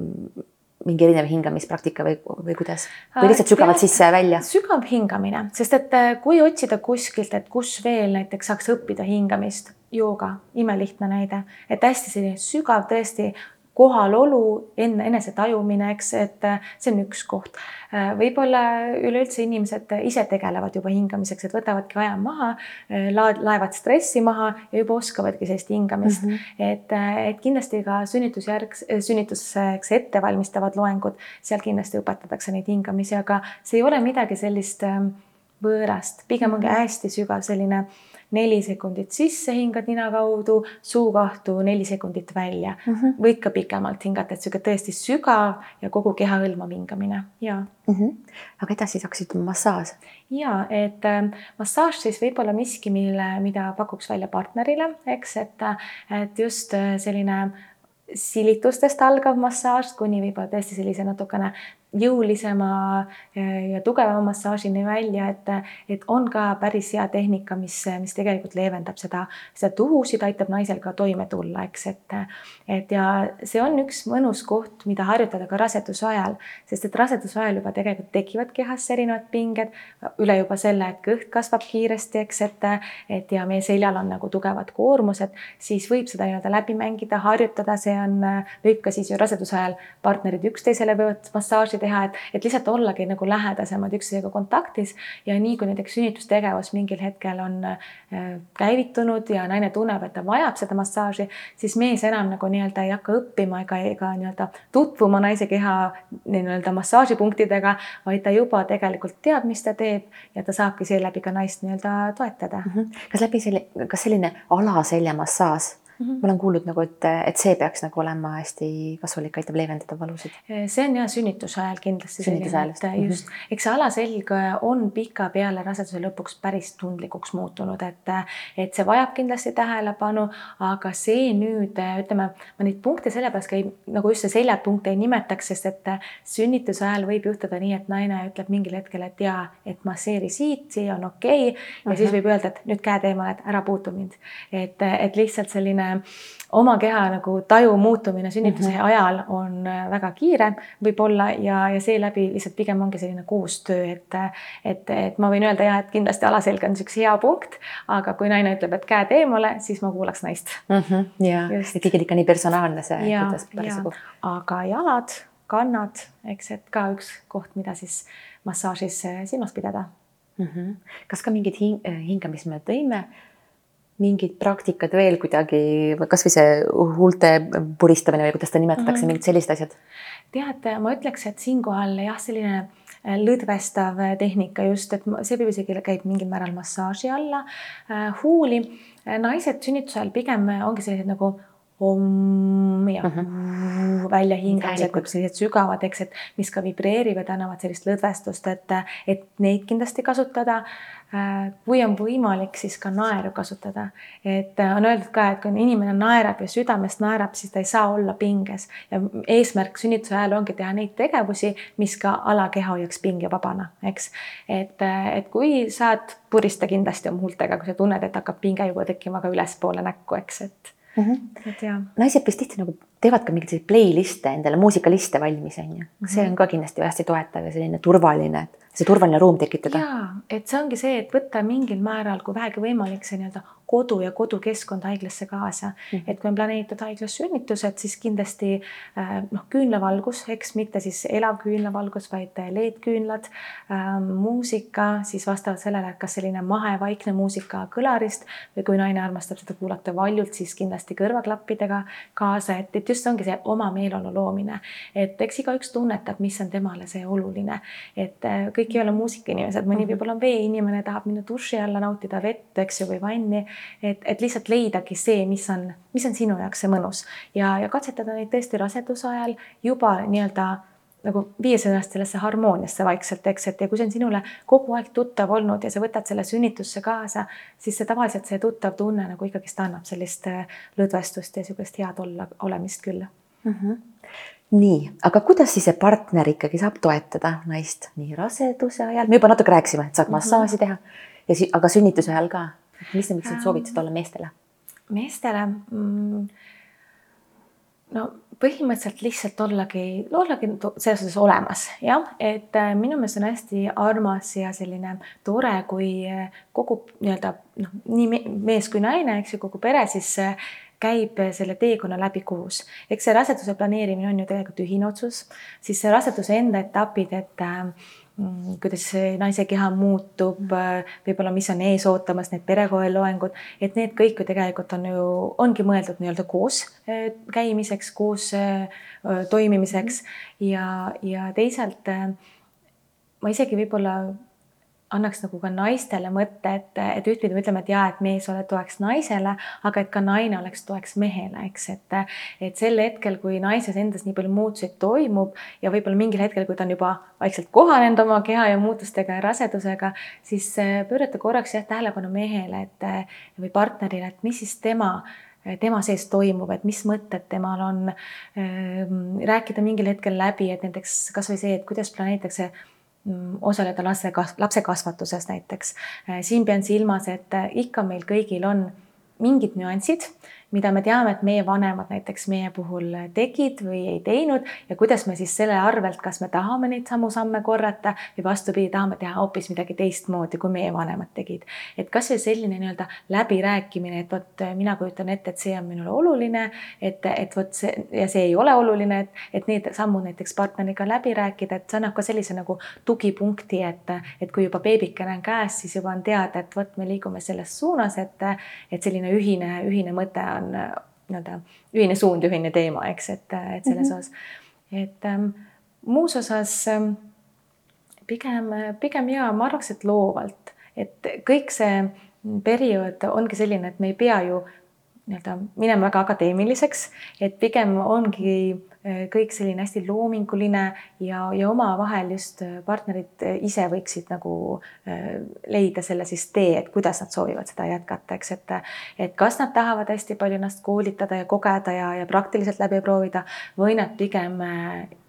Speaker 1: mingi erinev hingamispraktika või, või kuidas? või lihtsalt sügavalt sisse ja välja?
Speaker 2: sügav hingamine, sest et äh, kui otsida kuskilt, et kus veel näiteks saaks õppida hingamist, jooga, imelihtne näide, et hästi selline sügav tõesti kohalolu, enne enese tajumine, eks, et äh, see on üks koht. Äh, võib-olla üleüldse inimesed ise tegelevad juba hingamiseks, et võtavadki aja maha, äh, laevad stressi maha ja juba oskavadki sellist hingamist mm. -hmm. et, et kindlasti ka sünnitusjärgs, sünnituseks ettevalmistavad loengud, seal kindlasti õpetatakse neid hingamisi, aga see ei ole midagi sellist ähm, võõrast, pigem ongi mhm. hästi sügav selline äh, neli sekundit sisse hingad nina kaudu, suukahtu neli sekundit välja mm. -hmm. võid ka pikemalt hingata, et sihuke tõesti sügav ja kogu keha hõlmav hingamine ja
Speaker 1: mm. -hmm. aga edasi saaksid massaaž.
Speaker 2: ja et äh, massaaž siis võib olla miski, mille, mida pakuks välja partnerile, eks, et, et just äh, selline silitustest algav massaaž kuni võib-olla tõesti sellise natukene jõulisema äh, ja tugevama massaažini välja, et, et on ka päris hea tehnika, mis, mis tegelikult leevendab seda, seda tuhusid, aitab naisel ka toime tulla, eks, et, et ja see on üks mõnus koht, mida harjutada ka raseduse ajal, sest et raseduse ajal juba tegelikult tekivad kehas erinevad pinged, üle juba selle, et kõht kasvab kiiresti, eks, et, et ja meie seljal on nagu tugevad koormused, siis võib seda nii-öelda läbi mängida, harjutada, see on, võib ka siis ju raseduse ajal partnerid üksteisele võivad massaaži teha, et, et lihtsalt ollagi nagu lähedasemad üksteisega kontaktis ja nii kui näiteks sünnitustegevus mingil hetkel on äh, käivitunud ja naine tunneb, et ta vajab seda massaaži, siis mees enam nagu nii-öelda ei hakka õppima ega, ega nii-öelda tutvuma naise keha nii-öelda massaažipunktidega, vaid ta juba tegelikult teab, mis ta teeb ja ta saabki seeläbi ka naist nii-öelda toetada mm.
Speaker 1: -hmm. kas läbi selle, kas selline alaseljamassaaž Mm -hmm. ma olen kuulnud nagu, et, et see peaks nagu olema hästi kasulik, aitab leevendada valusid.
Speaker 2: see on jah sünnituse ajal kindlasti sünnituse ajal just, mm -hmm. eks see alaselg on pikapeale raseduse lõpuks päris tundlikuks muutunud, et, et see vajab kindlasti tähelepanu, aga see nüüd ütleme, ma neid punkte sellepärast ka ei, nagu just see seljapunkte ei nimetaks, sest et sünnituse ajal võib juhtuda nii, et naine ütleb mingil hetkel, et jaa, et masseeri siit, siia on okei okay, ja uh -huh. siis võib öelda, et nüüd käed eemale, et ära puutu mind. et, et lihtsalt selline selline oma keha nagu taju muutumine sünnituse mm -hmm. ajal on äh, väga kiire võib-olla ja, ja seeläbi lihtsalt pigem ongi selline koostöö, et, et, et ma võin öelda ja et kindlasti alaselg on üks hea punkt, aga kui naine ütleb, et käed eemale, siis ma kuulaks naist
Speaker 1: mm. -hmm, ja, et ikka nii personaalne see.
Speaker 2: aga jalad, kannad, eks, et ka üks koht, mida siis massaažis äh, silmas pidada
Speaker 1: mm. -hmm. kas ka mingid hing, äh, hingamist me tõime mingid praktikad veel kuidagi, kasvõi see huulte puristamine või kuidas seda nimetatakse mm, -hmm. mingid sellised asjad?
Speaker 2: tead, ma ütleks, et siinkohal jah, selline lõdvestav tehnika just, et see võib isegi käib mingil määral massaaži alla. huuli, naised sünnituse ajal pigem ongi sellised nagu om ja uh -huh. välja hingamised, sellised sügavad, eks, et mis ka vibreerivad, annavad sellist lõdvestust, et, et neid kindlasti kasutada. kui on võimalik, siis ka naeru kasutada, et on öeldud ka, et kui inimene naerab ja südamest naerab, siis ta ei saa olla pinges ja eesmärk sünnituse ajal ongi teha neid tegevusi, mis ka alakeha hoiaks pingevabana, eks. et, et kui saad, purista kindlasti oma huultega, kui sa tunned, et hakkab pinge juba tekkima ka ülespoole näkku, eks, et
Speaker 1: mm. -hmm. naised vist tihti nagu teevad ka mingeid selliseid playlist'e endale, muusikaliste valmis on ju mm. -hmm. see on ka kindlasti hästi toetav ja selline turvaline, see turvaline ruum tekitada.
Speaker 2: jaa, et see ongi see, et võtta mingil määral, kui vähegi võimalik, see nii-öelda kodu ja kodukeskkond haiglasse kaasa mm. -hmm. et kui on planeeritud haiglas sünnitused, siis kindlasti äh, noh, küünlavalgus, eks mitte siis elav küünlavalgus, vaid LED-küünlad äh,, muusika, siis vastavalt sellele, kas selline mahe vaikne muusika kõlarist või kui naine armastab seda kuulata valjult, siis kindlasti kõrvaklappidega kaasa, et, et just ongi see oma meeleolu loomine. et eks igaüks tunnetab, mis on temale see oluline, et äh, kõik ei ole muusikainimesed, mõni mhm. võib-olla on veeinimene, tahab minna duši alla, nautida vett, eks ju, või vanni et, et lihtsalt leidagi see, mis on, mis on sinu jaoks see mõnus. Ja, ja katsetada neid tõesti raseduse ajal juba nii-öelda nagu viies ennast sellesse harmooniasse vaikselt, eks, et ja kui see on sinule kogu aeg tuttav olnud ja sa võtad selle sünnitusse kaasa, siis see tavaliselt see tuttav tunne nagu ikkagist annab sellist äh, lõdvestust ja niisugust head olla, olemist küll. Mm.
Speaker 1: -hmm nii, aga kuidas siis see partner ikkagi saab toetada naist nii raseduse ajal, me juba natuke rääkisime, et saab mhm. massaaži teha. Ja si aga sünnituse ajal ka mis sa võiksid soovitada olla meestele?
Speaker 2: meestele mm,? no põhimõtteliselt lihtsalt ollagi, ollagi selles suhtes olemas, jah, et äh, minu meelest on hästi armas ja selline tore, kui äh, kogu nii-öelda noh, nii mees kui naine, eks ju, kogu pere siis äh, käib selle teekonna läbi koos. eks see raseduse planeerimine on ju tegelikult ühine otsus, siis see raseduse enda etapid, et äh, kuidas see naise keha muutub, võib-olla, mis on ees ootamas, need perekoeloengud, et need kõik ju tegelikult on ju, ongi mõeldud nii-öelda koos äh, käimiseks, koos äh, toimimiseks. Ja, ja teisalt äh, ma isegi võib-olla annaks nagu ka naistele mõtte, et, et ühtpidi me ütleme, et jaa, et mees ole toeks naisele, aga et ka naine oleks toeks mehele, eks, et, et sel hetkel, kui naises endas nii palju muutuseid toimub ja võib-olla mingil hetkel, kui ta on juba vaikselt kohanenud oma keha ja muutustega ja rasedusega, siis äh, pöörata korraks jah tähelepanu mehele, et või partnerile, et mis siis tema tema sees toimub, et mis mõtted temal on. Ähm, rääkida mingil hetkel läbi, et näiteks kasvõi see, et kuidas planeeritakse osaleda laste, lapse kasvatuses näiteks. Äh, siin pean silmas, et äh, ikka meil kõigil on mingid nüansid mida me teame, et meie vanemad näiteks meie puhul tegid või ei teinud ja kuidas me siis selle arvelt, kas me tahame neid samu samme korrata või vastupidi, tahame teha hoopis midagi teistmoodi, kui meie vanemad tegid. et kasvõi selline nii-öelda läbirääkimine, et vot mina kujutan ette, et see on minule oluline, et, et vot see ja see ei ole oluline, et, et need sammud näiteks partneriga läbi rääkida, et see annab ka sellise nagu tugipunkti, et, et kui juba beebikene on käes, siis juba on teada, et vot me liigume selles suunas, et, et selline ühine, ühine mõte on on äh, nii-öelda ühine suund, ühine teema, eks, et, äh, et selles mm -hmm. osas. et ähm, muus osas ähm, pigem, pigem ja ma arvaks, et loovalt, et kõik see periood ongi selline, et me ei pea ju nii-öelda minema väga akadeemiliseks, et pigem ongi kõik selline hästi loominguline ja, ja omavahel just äh, partnerid äh, ise võiksid nagu leida selle siis tee, et kuidas nad soovivad seda jätkata, eks, et et kas nad tahavad hästi palju ennast koolitada ja kogeda ja, ja praktiliselt läbi proovida või nad pigem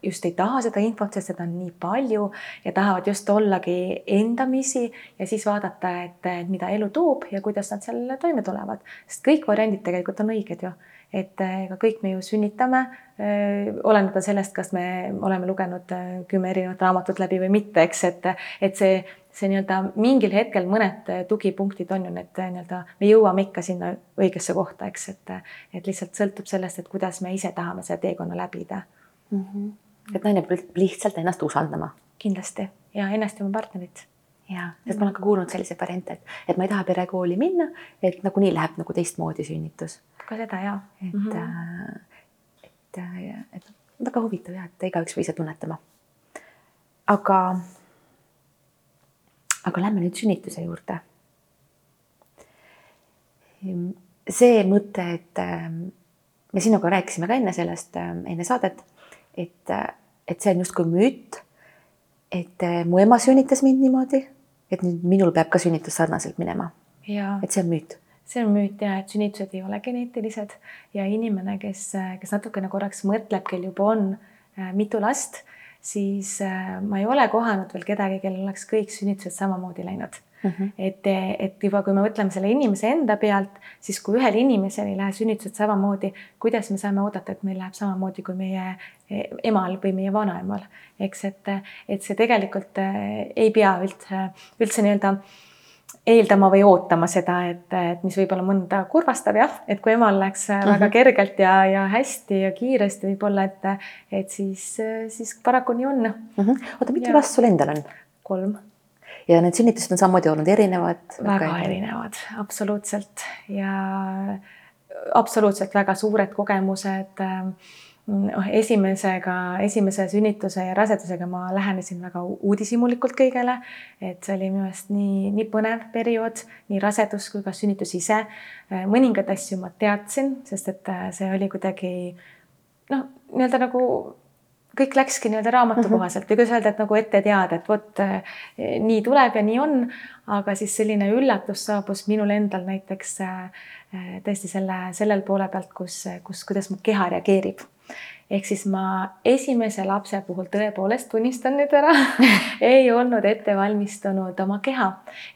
Speaker 2: just ei taha seda infot, sest seda on nii palju ja tahavad just ollagi endamisi ja siis vaadata, et mida elu toob ja kuidas nad seal toime tulevad, sest kõik variandid tegelikult on õiged ju et ega kõik me ju sünnitame olenemata sellest, kas me oleme lugenud äh, kümme erinevat raamatut läbi või mitte, eks, et, et see, see nii-öelda mingil hetkel mõned äh, tugipunktid on ju need äh, nii-öelda, me jõuame ikka sinna õigesse kohta, eks, et, et lihtsalt sõltub sellest, et kuidas me ise tahame selle teekonna läbida mm.
Speaker 1: -hmm. et naine peab lihtsalt ennast usaldama.
Speaker 2: kindlasti ja ennast ja oma partnerit
Speaker 1: ja, sest ma olen ka kuulnud selliseid variante, et, et ma ei taha perekooli minna, et nagunii läheb nagu teistmoodi sünnitus.
Speaker 2: Ka seda ja.
Speaker 1: et mm, -hmm et, et väga huvitav jah, et igaüks või ise tunnetama. aga aga lähme nüüd sünnituse juurde. see mõte, et ähm, me sinuga rääkisime ka enne sellest, enne saadet, et, et see on justkui müüt. et äh, mu ema sünnitas mind niimoodi, et nüüd minul peab ka sünnitus sarnaselt minema. et see on müüt
Speaker 2: see on müüt ja et sünnitused ei ole geneetilised ja inimene, kes, kes natukene korraks mõtleb, kel juba on äh, mitu last, siis äh, ma ei ole kohanud veel kedagi, kellel oleks kõik sünnitused samamoodi läinud mm. -hmm. et, et juba, kui me mõtleme selle inimese enda pealt, siis kui ühel inimesel ei lähe sünnitused samamoodi, kuidas me saame oodata, et meil läheb samamoodi kui meie e, emal või meie vanaemal, eks, et, et see tegelikult äh, ei pea üldse, üldse nii-öelda eeldama või ootama seda, et, et mis võib olla mõnda kurvastav jah, et kui emal läks mm -hmm. väga kergelt ja, ja hästi ja kiiresti võib-olla, et, et siis, siis paraku nii on mm.
Speaker 1: -hmm. oota, mitu last sul endal on?
Speaker 2: kolm.
Speaker 1: ja need sünnitused on samamoodi olnud erinevad?
Speaker 2: väga erinevad, absoluutselt ja absoluutselt väga suured kogemused noh, esimesega, esimese sünnituse ja rasedusega ma lähenesin väga uudishimulikult kõigele. et see oli minu meelest nii, nii põnev periood, nii rasedus kui ka sünnitus ise. mõningaid asju ma teadsin, sest et see oli kuidagi noh, nii-öelda nagu kõik läkski nii-öelda raamatu kohaselt või kuidas öelda, et nagu ette teada, et vot nii tuleb ja nii on. aga siis selline üllatus saabus minul endal näiteks tõesti selle, sellel poole pealt, kus, kus, kuidas mu keha reageerib ehk siis ma esimese lapse puhul tõepoolest tunnistan nüüd ära ei olnud ette valmistunud oma keha,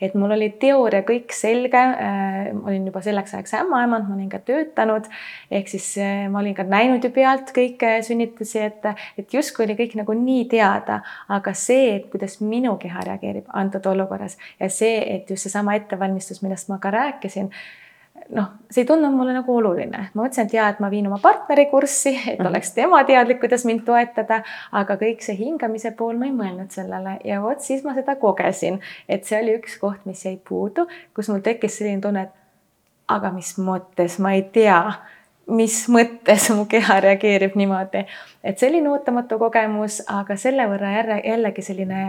Speaker 2: et mul oli teooria kõik selge äh,. olin juba selleks ajaks ämmaemand, ma olin ka töötanud ehk siis äh, ma olin ka näinud ju pealt kõiki sünnitusi, et, et justkui oli kõik nagu nii teada, aga see, et kuidas minu keha reageerib antud olukorras ja see, et just seesama ettevalmistus, millest ma ka rääkisin noh, see ei tundunud mulle nagu oluline, ma mõtlesin, et ja, et ma viin oma partneri kurssi, et mhm. oleks tema teadlik, kuidas mind toetada, aga kõik see hingamise pool, ma ei mõelnud sellele ja vot siis ma seda kogesin, et see oli üks koht, mis jäi puudu, kus mul tekkis selline tunne, et aga mis mõttes, ma ei tea, mis mõttes mu keha reageerib niimoodi, et selline ootamatu kogemus, aga selle võrra jälle jällegi selline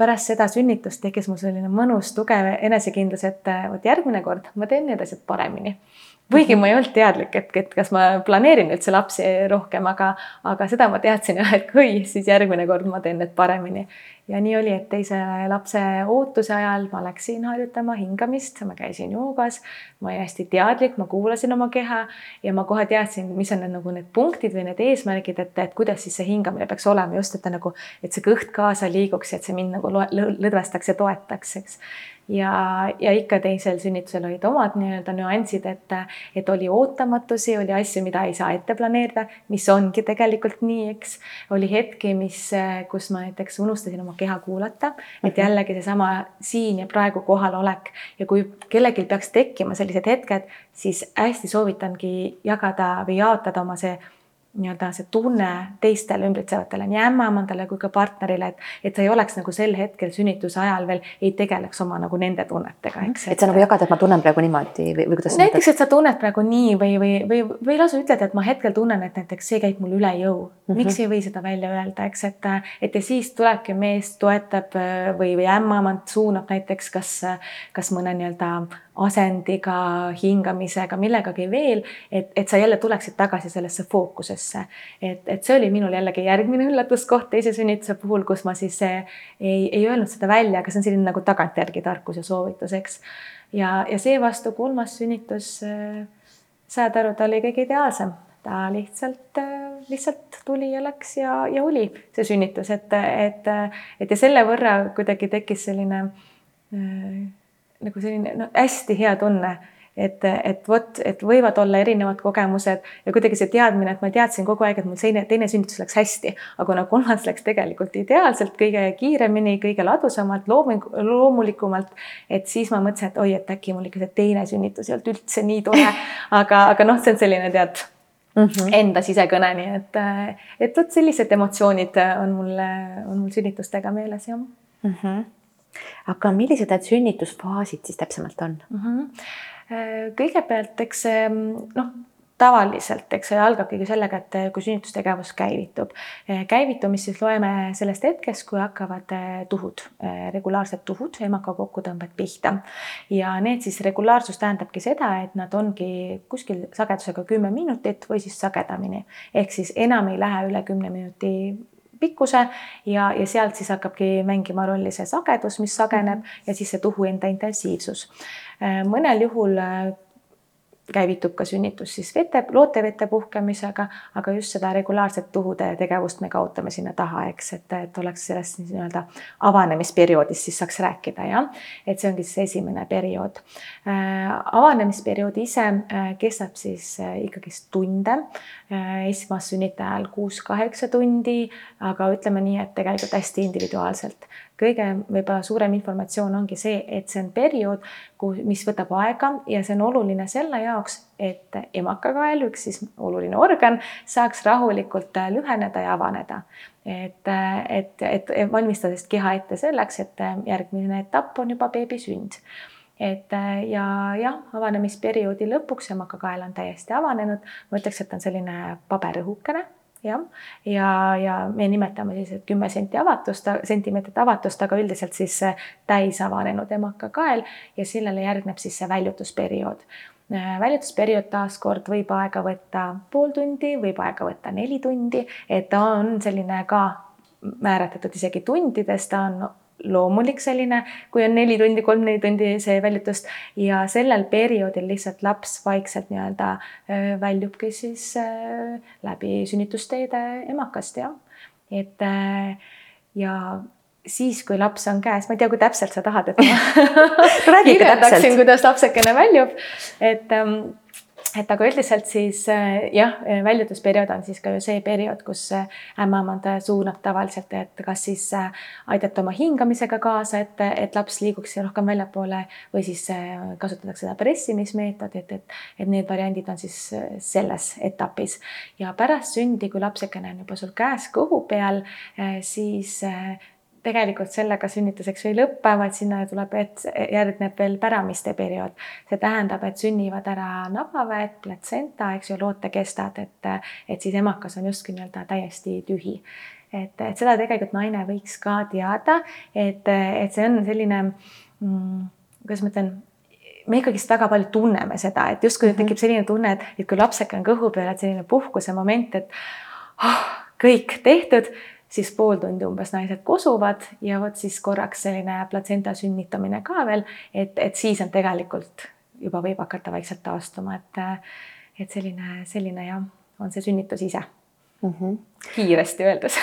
Speaker 2: pärast seda sünnitust tekkis mul selline mõnus tugev enesekindlus, et vot järgmine kord ma teen need asjad paremini kuigi ma ei olnud teadlik, et, et kas ma planeerin üldse lapsi rohkem, aga, aga seda ma teadsin jah, et kui, siis järgmine kord ma teen need paremini. ja nii oli, et teise lapse ootuse ajal ma läksin harjutama hingamist, ma käisin joogas, ma olin hästi teadlik, ma kuulasin oma keha ja ma kohe teadsin, mis on need nagu need punktid või need eesmärgid, et, et kuidas siis see hingamine peaks olema just, et ta nagu, et see kõht kaasa liiguks, et see mind nagu lõdvestaks ja toetaks, eks ja, ja ikka teisel sünnitusel olid omad nii-öelda nüansid, et, et oli ootamatusi, oli asju, mida ei saa ette planeerida, mis ongi tegelikult nii, eks. oli hetki, mis, kus ma näiteks unustasin oma keha kuulata, et jällegi seesama siin ja praegu kohalolek ja kui kellelgi peaks tekkima sellised hetked, siis hästi soovitangi jagada või jaotada oma see nii-öelda see tunne teistele ümbritsevatele, nii ämmaemandale kui ka partnerile, et, et sa ei oleks nagu sel hetkel sünnituse ajal veel ei tegeleks oma nagu nende tunnetega, eks.
Speaker 1: et sa nagu jagad, et ma tunnen praegu niimoodi või, või kuidas?
Speaker 2: näiteks, et sa tunned praegu nii või, või, või, või lausa ütled, et ma hetkel tunnen, et näiteks see käib mul üle jõu mm. -hmm. miks ei või seda välja öelda, eks, et, et ja siis tulebki mees toetab või, või ämmaemand suunab näiteks kas, kas mõne nii-öelda asendiga, hingamisega, millegagi veel, et, et sa jälle tuleksid tagasi sellesse fookusesse. et, et see oli minul jällegi järgmine üllatuskoht teise sünnituse puhul, kus ma siis eh, ei, ei öelnud seda välja, aga see on selline nagu tagantjärgi tarkus ja soovitus, eks. ja, ja seevastu kolmas sünnitus, eh, saad aru, ta oli kõige ideaalsem ta lihtsalt, lihtsalt tuli ja läks ja, ja oli see sünnitus, et, et, et ja selle võrra kuidagi tekkis selline äh, nagu selline no, hästi hea tunne, et, et vot, et võivad olla erinevad kogemused ja kuidagi see teadmine, et ma teadsin kogu aeg, et mul teine, teine sünnitus läks hästi, aga kuna kolmas läks tegelikult ideaalselt, kõige kiiremini, kõige ladusamalt, looming, loomulikumalt, et siis ma mõtlesin, et oi, et äkki mul ikka see teine sünnitus ei olnud üldse nii tore, aga, aga noh, see on selline tead mm -hmm. enda sisekõne, nii et, et vot sellised emotsioonid on mul, on mul sünnitustega meeles jah mm.
Speaker 1: -hmm aga millised need sünnitusfaasid siis täpsemalt on
Speaker 2: mm? -hmm. kõigepealt, eks see noh, tavaliselt, eks see algabki sellega, et kui sünnitustegevus käivitub. käivitumist siis loeme sellest hetkest, kui hakkavad tuhud, regulaarsed tuhud, emaka kokkutõmbed pihta. ja need siis regulaarsus tähendabki seda, et nad ongi kuskil sagedusega kümme minutit või siis sagedamini. ehk siis enam ei lähe üle kümne minuti pikkuse ja, ja sealt siis hakkabki mängima rolli see sagedus, mis sageneb ja siis see tuhu enda intensiivsus. mõnel juhul käivitub ka sünnitus siis vete, lootevete puhkemisega, aga just seda regulaarset tuhude tegevust me kaotame sinna taha, eks, et, et oleks sellest nii-öelda avanemisperioodist siis saaks rääkida, jah. et see ongi siis esimene periood äh,. avanemisperiood ise äh, kestab siis äh, ikkagist tunde äh,. esmassünnitajal kuus-kaheksa tundi, aga ütleme nii, et tegelikult hästi individuaalselt kõige võib-olla suurem informatsioon ongi see, et see on periood, mis võtab aega ja see on oluline selle jaoks, et emakakael, üks siis oluline organ, saaks rahulikult äh, lüheneda ja avaneda. et, äh, et, et valmistades keha ette selleks, et äh, järgmine etapp on juba beebi sünd. Et ja jah, avanemisperioodi lõpuks emakakael on täiesti avanenud, ma ütleks, et on selline paberõhukene jah, ja, ja me nimetame siis, et kümme senti avatust, sentimeetrit avatust, aga üldiselt siis täis avanenud emakakael ja sellele järgneb siis see väljutusperiood. väljutusperiood taaskord võib aega võtta pool tundi, võib aega võtta neli tundi, et ta on selline ka määratletud isegi tundides, ta on loomulik selline, kui on neli tundi, kolm-neli tundi see väljutust ja sellel perioodil lihtsalt laps vaikselt nii-öelda väljubki siis läbi sünnitusteede emakast jah. et ja siis, kui laps on käes, ma ei tea, kui täpselt sa tahad, et ma kirjeldaksin, kuidas lapsekene väljub, et et aga üldiselt siis äh, jah, väljutusperiood on siis ka ju see periood, kus äh, ämmaemand suunab tavaliselt, et kas siis äh, aidata oma hingamisega kaasa, et, et laps liiguks rohkem väljapoole või siis kasutatakse seda pressimismeetodit, et, et need variandid on siis selles etapis. ja pärast sündi, kui lapsekene on juba sul käes kõhu peal, siis tegelikult sellega sünnituseks ei lõpe, vaid sinna tuleb, et järgneb veel päramiste periood. see tähendab, et sünnivad ära nabaväed, platsenta, eks ju, lootekestad, et, et siis emakas on justkui nii-öelda täiesti tühi. et, et seda tegelikult naine võiks ka teada, et, et see on selline mm,, kuidas ma ütlen me ikkagist väga palju tunneme seda, et justkui tekib selline tunne, et, et kui lapseke on kõhu peal, et selline puhkuse moment, et oh, kõik tehtud siis pool tundi umbes naised kosuvad ja vot siis korraks selline platsenta sünnitamine ka veel, et, et siis on tegelikult juba võib hakata vaikselt taastuma, et, et selline, selline jah, on see sünnitus ise mm. -hmm. kiiresti öeldes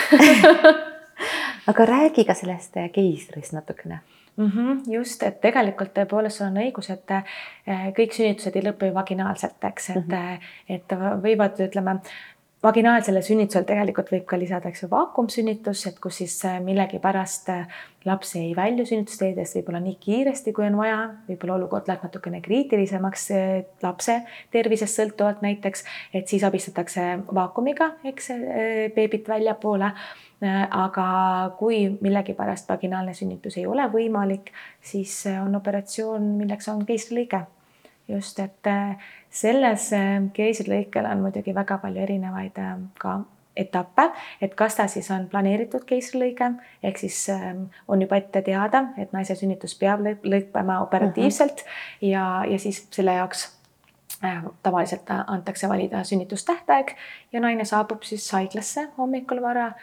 Speaker 1: aga räägi ka sellest keisrist natukene
Speaker 2: mm. -hmm, just, et tegelikult tõepoolest sul on õigus, et eh, kõik sünnitused ei lõpe ju vaginaalselt, eks, et mm, -hmm. et võivad, ütleme, vaginaalsele sünnitusele tegelikult võib ka lisada, eks ju, vaakumsünnitus, et kus siis äh, millegipärast äh, laps ei välju sünnitusteedest võib-olla nii kiiresti, kui on vaja, võib-olla olukord läheb natukene kriitilisemaks äh, lapse tervisest sõltuvalt näiteks, et siis abistatakse vaakumiga, eks, beebit väljapoole. aga kui millegipärast vaginaalne sünnitus ei ole võimalik, siis on operatsioon, milleks on keisrilõige just, et äh, selles äh, keisrilõikel on muidugi väga palju erinevaid äh, ka etappe, et kas ta siis on planeeritud keisrilõige ehk siis ähm, on juba ette teada, et naise sünnitus peab lõppema operatiivselt uh -huh. ja, ja siis selle jaoks tavaliselt antakse valida sünnitustähtaeg ja naine saabub siis haiglasse hommikul vara Äh,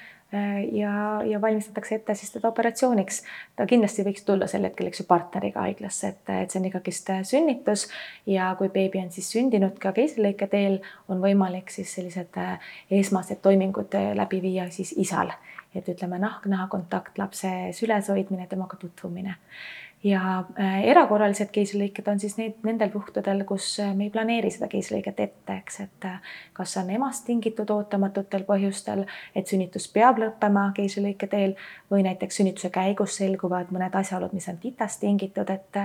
Speaker 2: ja, ja valmistatakse ette siis teda operatsiooniks. ta kindlasti võiks tulla sel hetkel, eks ju, partneriga haiglasse, et, et see on ikkagist äh, sünnitus. Ja kui beebi on siis sündinud ka keisrilõike teel, on võimalik siis sellised äh, esmased toimingud läbi viia siis isal, et ütleme nahk-naha kontakt, lapse süles hoidmine, temaga tutvumine ja äh, erakorralised keisrilõiked on siis need nendel puhkudel, kus äh, me ei planeeri seda keisrilõiget ette, eks, et äh, kas on emast tingitud ootamatutel põhjustel, et sünnitus peab lõppema keisrilõike teel või näiteks sünnituse käigus selguvad mõned asjaolud, mis on titast tingitud, et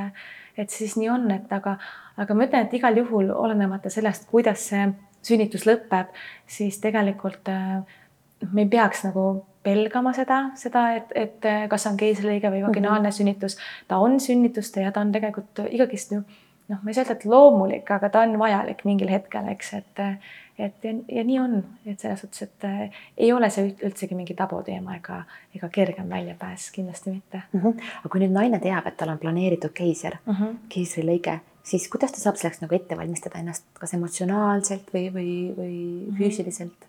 Speaker 2: et siis nii on, et aga, aga ma ütlen, et igal juhul olenemata sellest, kuidas see sünnitus lõpeb, siis tegelikult me ei peaks nagu pelgama seda, seda, et, et kas on keisrilõige või vaginaalne mm -hmm. sünnitus. ta on sünnitus ja ta on tegelikult igagist ju noh, ma ei saa öelda, et loomulik, aga ta on vajalik mingil hetkel, eks, et et ja, ja nii on, et selles suhtes, et äh, ei ole see üldsegi mingi tabuteema ega, ega kergem väljapääs, kindlasti mitte
Speaker 1: mm. -hmm. aga kui nüüd naine teab, et tal on planeeritud keiser mm, -hmm. keisrilõige, siis kuidas ta saab selleks nagu ette valmistada ennast, kas emotsionaalselt või, või, või mm -hmm. füüsiliselt?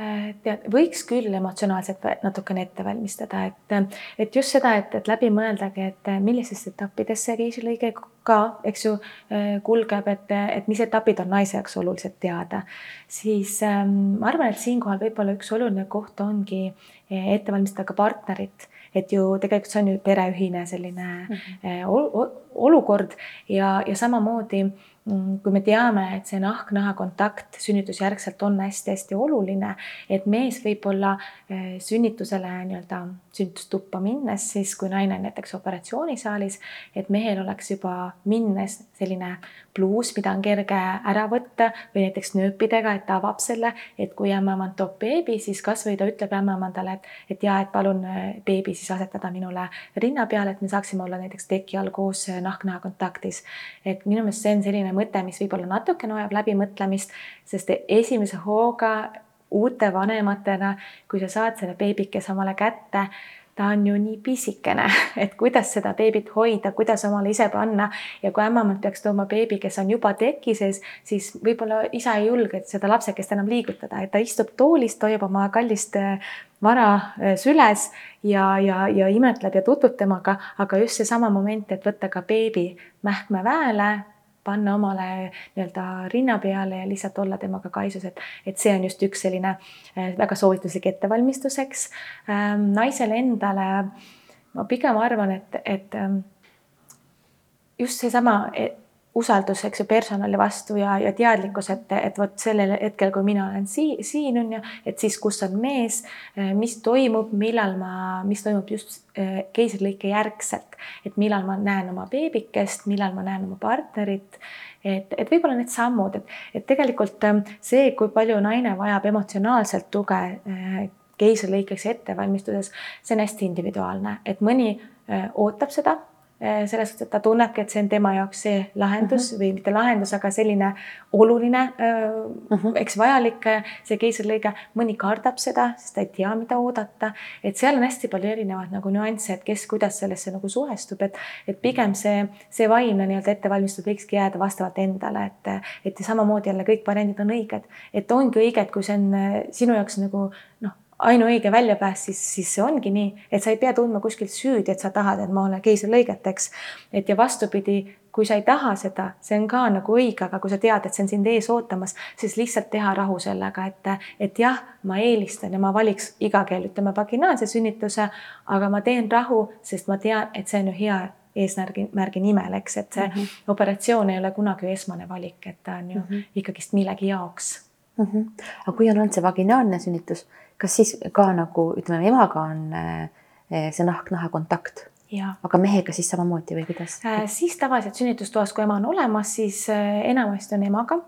Speaker 2: Äh, tead, võiks küll emotsionaalselt natukene ette valmistada, et, et just seda, et, et läbi mõeldagi, et millistesse etappidesse keisrilõige ka, eks ju, äh, kulgeb, et, et mis etapid on naise jaoks olulised teada. siis ähm, ma arvan, et siinkohal võib-olla üks oluline koht ongi äh, ette valmistada ka partnerit et ju tegelikult see on ju pereühine selline mm -hmm. olukord ja, ja samamoodi Mm, kui me teame, et see nahk-naha kontakt sünnitusjärgselt on hästi-hästi oluline, et mees võib-olla eh, sünnitusele nii-öelda sünnitustuppa minnes, siis kui naine on näiteks operatsioonisaalis, et mehel oleks juba minnes selline pluus, mida on kerge ära võtta või näiteks nööpidega, et ta avab selle, et kui ämmaemand toob beebi, siis kasvõi ta ütleb ämmamandale, et, et ja et palun eh, beebi siis asetada minule rinna peale, et me saaksime olla näiteks teki all koos eh, nahk-naha kontaktis. et minu meelest see on selline mõte, mis võib-olla natukene vajab läbimõtlemist, sest esimese hooga uute vanematena, kui sa saad selle beebikese omale kätte, ta on ju nii pisikene, et kuidas seda beebit hoida, kuidas omale ise panna. Ja kui ämmemand peaks tooma beebi, kes on juba teki sees, siis võib-olla isa ei julge seda lapsekest enam liigutada, et ta istub toolist, hoiab oma kallist äh, vara äh, süles ja, ja, ja imetleb ja tutvub temaga, aga just seesama moment, et võtta ka beebi mähkme väele, panna omale nii-öelda rinna peale ja lihtsalt olla temaga kaisus, et, et see on just üks selline äh, väga soovituslik ettevalmistuseks. Ähm, naisele endale ma pigem arvan, et, et ähm, just seesama usaldus, eks ju, personali vastu ja, ja teadlikkus, et, et vot sellel hetkel, kui mina olen siin, siin on ju, et siis, kus on mees, eh, mis toimub, millal ma, mis toimub just eh, keisrilõike järgselt, et millal ma näen oma beebikest, millal ma näen oma partnerit. Et, et võib-olla need sammud, et, et tegelikult eh, see, kui palju naine vajab emotsionaalselt tuge keisrilõikeks ettevalmistuses, see on hästi individuaalne, et mõni ootab seda selles suhtes, et ta tunnebki, et see on tema jaoks see lahendus uh mhm. -huh. või mitte lahendus, aga selline oluline uh, -huh. eks vajalik see keisrilõige. mõni kardab seda, sest ta ei tea, mida oodata, et seal on hästi palju erinevaid nagu nüansse, et kes kuidas sellesse nagu suhestub, et, et pigem see, see vaimne nii-öelda ettevalmistus võikski jääda vastavalt endale, et, et samamoodi jälle kõik variandid on õiged, et ongi õige, et kui see on sinu jaoks nagu noh ainuõige väljapääs, siis, siis see ongi nii, et sa ei pea tundma kuskilt süüdi, et sa tahad, et ma olen keisrilõiget, eks. et ja vastupidi, kui sa ei taha seda, see on ka nagu õige, aga kui sa tead, et see on sind ees ootamas, siis lihtsalt teha rahu sellega, et, et jah, ma eelistan ja ma valiks iga kell, ütleme vaginaalse sünnituse, aga ma teen rahu, sest ma tean, et see on ju hea eesmärgi, märgi nimel, eks, et see mm -hmm. operatsioon ei ole kunagi esmane valik, et ta on ju mm -hmm. ikkagist millegi jaoks
Speaker 1: mm. -hmm. aga kui on olnud see vaginaalne sünnitus kas siis ka nagu ütleme, emaga on eh, see nahk-naha kontakt? Aga mehega siis samamoodi või kuidas
Speaker 2: äh,? siis tavaliselt sünnitustoas, kui ema on olemas, siis äh, enamasti on emaga.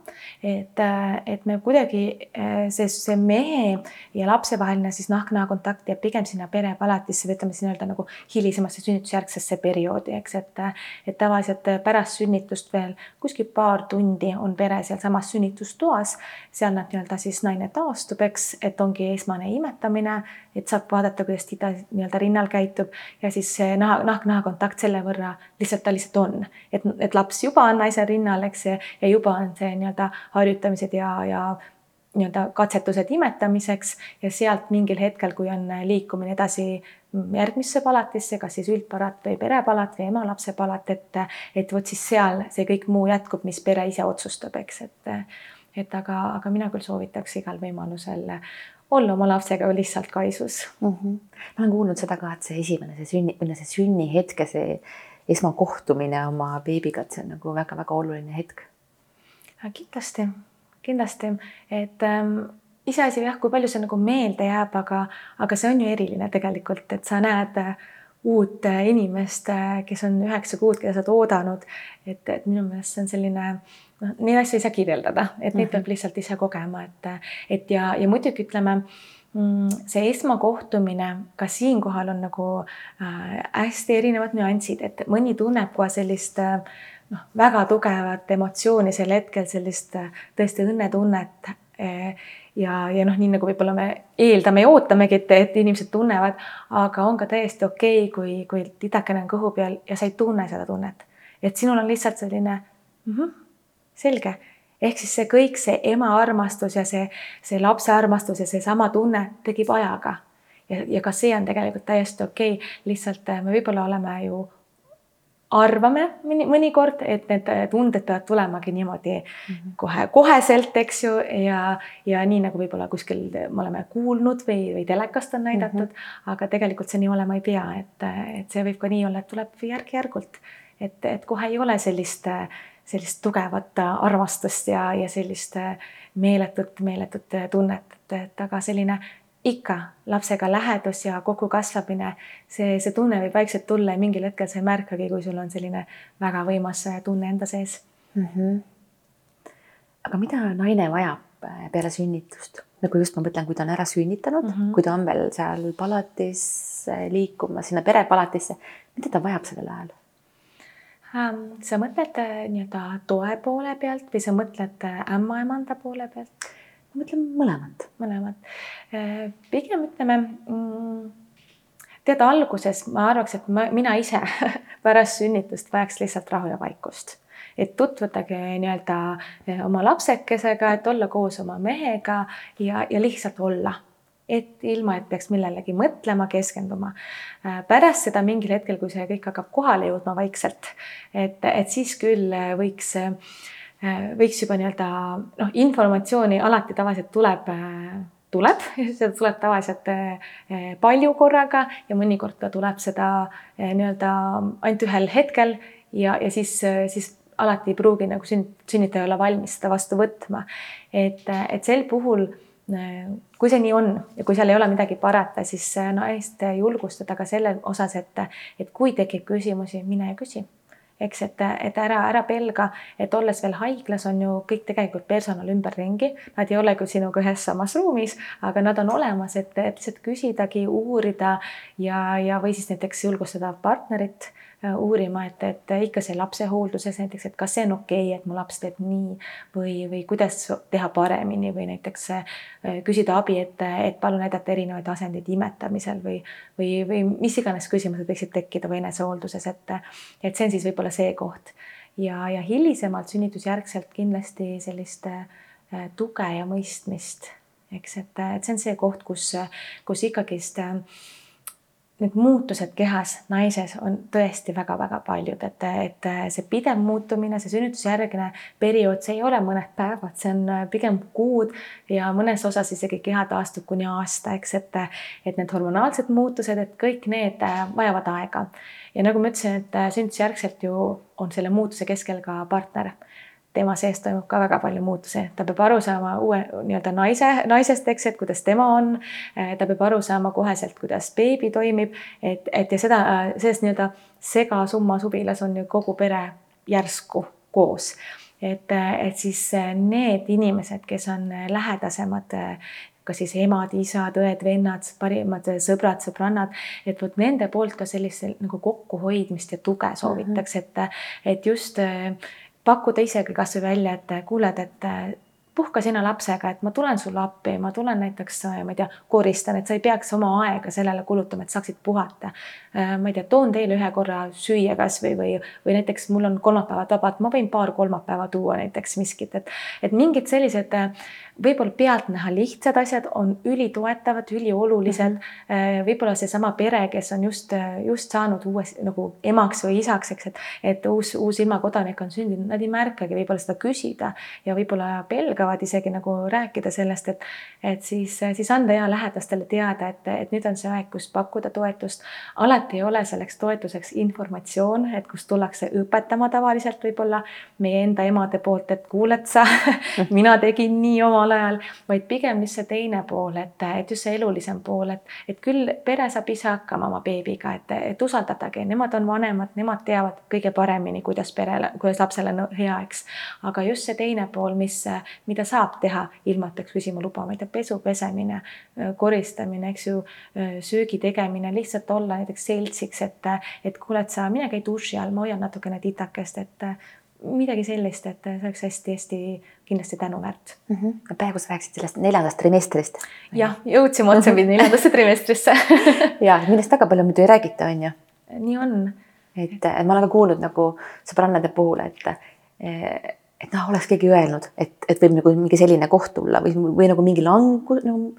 Speaker 2: et, äh, et me kuidagi äh, see, see mehe ja lapse vaheline siis nahk-naha kontakt jääb pigem sinna perepalatisse või ütleme nii-öelda nagu hilisemasse sünnitusjärgsesse perioodi, eks, et, et tavaliselt pärast sünnitust veel kuskil paar tundi on pere sealsamas sünnitustoas, seal nad nii-öelda siis naine taastub, eks, et ongi esmane imetamine, et saab vaadata, kuidas tida nii-öelda rinnal käitub ja siis naha naha, nahk-naha kontakt selle võrra lihtsalt ta lihtsalt on, et, et laps juba on naise rinnal, eks ja, juba on see nii-öelda harjutamised ja, ja nii-öelda katsetused imetamiseks ja sealt mingil hetkel, kui on liikumine edasi järgmisse palatisse, kas siis üldpalat või perepalat või ema-lapse palat, et, et vot siis seal see kõik muu jätkub, mis pere ise otsustab, eks, et et aga, aga mina küll soovitaks igal võimalusel olla oma lapsega lihtsalt kaisus
Speaker 1: mm. -hmm. ma olen kuulnud seda ka, et see esimene, see sünni, see sünnihetke, see esmakohtumine oma beebiga, et see on nagu väga-väga oluline hetk.
Speaker 2: kindlasti, kindlasti, et ähm, iseasi jah, kui palju see nagu meelde jääb, aga, aga see on ju eriline tegelikult, et sa näed äh, uut äh, inimest, äh, kes on üheksa kuud, keda sa oled oodanud. et, et minu meelest see on selline noh, neid asju ei saa kirjeldada, et neid -hmm. peab lihtsalt ise kogema, et, et ja, ja muidugi ütleme mm, see esmakohtumine ka siinkohal on nagu äh, hästi erinevad nüansid, et mõni tunneb kohe sellist noh, väga tugevat emotsiooni sel hetkel, sellist tõesti õnnetunnet ja, ja noh, nii nagu võib-olla me eeldame ja ootamegi, et, et inimesed tunnevad, aga on ka täiesti okei okay,, kui, kui tidakene on kõhu peal ja sa ei tunne seda tunnet. et sinul on lihtsalt selline mm -hmm, selge, ehk siis see kõik, see ema armastus ja see, see lapse armastus ja seesama tunne tekib ajaga. ja, ja ka see on tegelikult täiesti okei okay., lihtsalt me võib-olla oleme ju arvame mõnikord, et need tunded peavad tulemagi niimoodi mm -hmm. kohe koheselt, eks ju, ja, ja nii nagu võib-olla kuskil me oleme kuulnud või, või telekast on näidatud mm, -hmm. aga tegelikult see nii olema ei pea, et, et see võib ka nii olla, et tuleb järk-järgult, et, et kohe ei ole sellist, sellist tugevat armastust ja, ja sellist meeletut, meeletut tunnet, et, et aga selline ikka lapsega lähedus ja kogu kasvamine, see, see tunne võib vaikselt tulla ja mingil hetkel sa ei märkagi, kui sul on selline väga võimas tunne enda sees mm. -hmm.
Speaker 1: aga mida naine vajab äh, peale sünnitust? nagu just ma mõtlen, kui ta on ära sünnitanud mm, -hmm. kui ta on veel seal palatis liikumas sinna perepalatisse, mida ta vajab sellel ajal?
Speaker 2: Sa mõtled äh, nii-öelda toe poole pealt või sa mõtled äh, ämmaemanda poole pealt?
Speaker 1: ma mõtlen mõlemat.
Speaker 2: mõlemat. Äh, pigem ütleme mm, tead, alguses ma arvaks, et ma, mina ise pärast sünnitust vajaks lihtsalt rahu ja vaikust. et tutvudagi nii-öelda oma lapsekesega, et olla koos oma mehega ja, ja lihtsalt olla. Et ilma, et peaks millelegi mõtlema, keskenduma. Äh, pärast seda mingil hetkel, kui see kõik hakkab kohale jõudma vaikselt, et, et siis küll võiks äh, Äh, võiks juba nii-öelda noh, informatsiooni alati tavaliselt tuleb, äh, tuleb, seda tuleb tavaliselt äh, palju korraga ja mõnikord ka tuleb seda nii-öelda ainult ühel hetkel ja, ja siis, siis alati ei pruugi nagu sünnitaja olla valmis seda vastu võtma. et, et sel puhul kui see nii on ja kui seal ei ole midagi parata, siis naist no, julgustada ka selle osas, et, et kui tekib küsimusi, mine ja küsi. Eks, et, et ära, ära pelga, et olles veel haiglas, on ju kõik tegelikult personal ümberringi, nad ei ole küll sinuga ühes samas ruumis, aga nad on olemas, et, et lihtsalt küsidagi, uurida ja, ja või siis näiteks julgustada partnerit Äh, uurima, et, et ikka see lapsehoolduses näiteks, et kas see on okei okay,, et mu laps teeb nii või, või kuidas teha paremini või näiteks äh, küsida abi, et, et palun näidata erinevaid asendeid imetamisel või, või, või mis iganes küsimused võiksid tekkida või enesehoolduses, et, et see on siis võib-olla see koht. Ja, ja hilisemalt sünnitusjärgselt kindlasti sellist äh, tuge ja mõistmist, eks, et, et see on see koht, kus, kus ikkagist äh, need muutused kehas naises on tõesti väga-väga paljud, et, et see pidev muutumine, see sünnitusjärgne periood, see ei ole mõned päevad, see on pigem kuud ja mõnes osas isegi keha taastub kuni aasta, eks, et, et need hormonaalsed muutused, et kõik need vajavad aega. ja nagu ma ütlesin, et sünnitusjärgselt ju on selle muutuse keskel ka partner tema sees toimub ka väga palju muutusi, ta peab aru saama uue nii-öelda naise, naisest, eks, et kuidas tema on. ta peab aru saama koheselt, kuidas beebi toimib, et, et ja seda, selles nii-öelda segasumma suvilas on ju kogu pere järsku koos. et, et siis need inimesed, kes on lähedasemad kas siis emad, isad, õed, vennad, parimad sõbrad, sõbrannad, et vot nende poolt ka sellist nagu kokkuhoidmist ja tuge soovitakse, et, et just pakkuda isegi kasvõi välja, et kuuled, et puhka sina lapsega, et ma tulen sulle appi, ma tulen näiteks, ma ei tea, koristan, et sa ei peaks oma aega sellele kulutama, et saaksid puhata. Ma ei tea, toon teile ühe korra süüa kasvõi või, või näiteks mul on kolmapäevad vabad, ma võin paar kolmapäeva tuua näiteks miskit, et, et mingid sellised võib-olla pealtnäha lihtsad asjad on ülitoetavad, üliolulised mm. -hmm. võib-olla seesama pere, kes on just, just saanud uues nagu emaks või isaks, eks, et, et uus, uus ilmakodanik on sündinud, nad ei märkagi võib-olla seda küsida ja võib-olla pelgavad isegi nagu rääkida sellest, et, et siis, siis anda ja lähedastele teada, et, et nüüd on see aeg, kus pakkuda toetust. alati ei ole selleks toetuseks informatsioon, et kust tullakse õpetama tavaliselt võib-olla meie enda emade poolt, et kuuled sa mina tegin nii oma omal ajal, vaid pigem just see teine pool, et, et just see elulisem pool, et, et küll pere saab ise hakkama oma beebiga, et, et usaldadagi, nemad on vanemad, nemad teavad kõige paremini, kuidas perele, kuidas lapsele hea, eks. aga just see teine pool, mis, mida saab teha, ilma et peaks küsima luba, ma ei tea, pesu pesemine, koristamine, eks ju, söögi tegemine, lihtsalt olla näiteks seltsiks, et, et kuule, et sa mine käi duši all, ma hoian natukene titakest, et midagi sellist, et see oleks hästi-hästi kindlasti tänuväärt
Speaker 1: mm. -hmm. praegu sa rääkisid sellest neljandast trimestrist.
Speaker 2: jah, jõudsime otsapidi neljandasse trimestrisse
Speaker 1: ja millest väga palju muidu ei räägita, on ju.
Speaker 2: nii on.
Speaker 1: et ma olen ka kuulnud nagu sõbrannade puhul, et et noh, oleks keegi öelnud, et, et võib nagu mingi selline koht tulla või, või nagu mingi langus nagu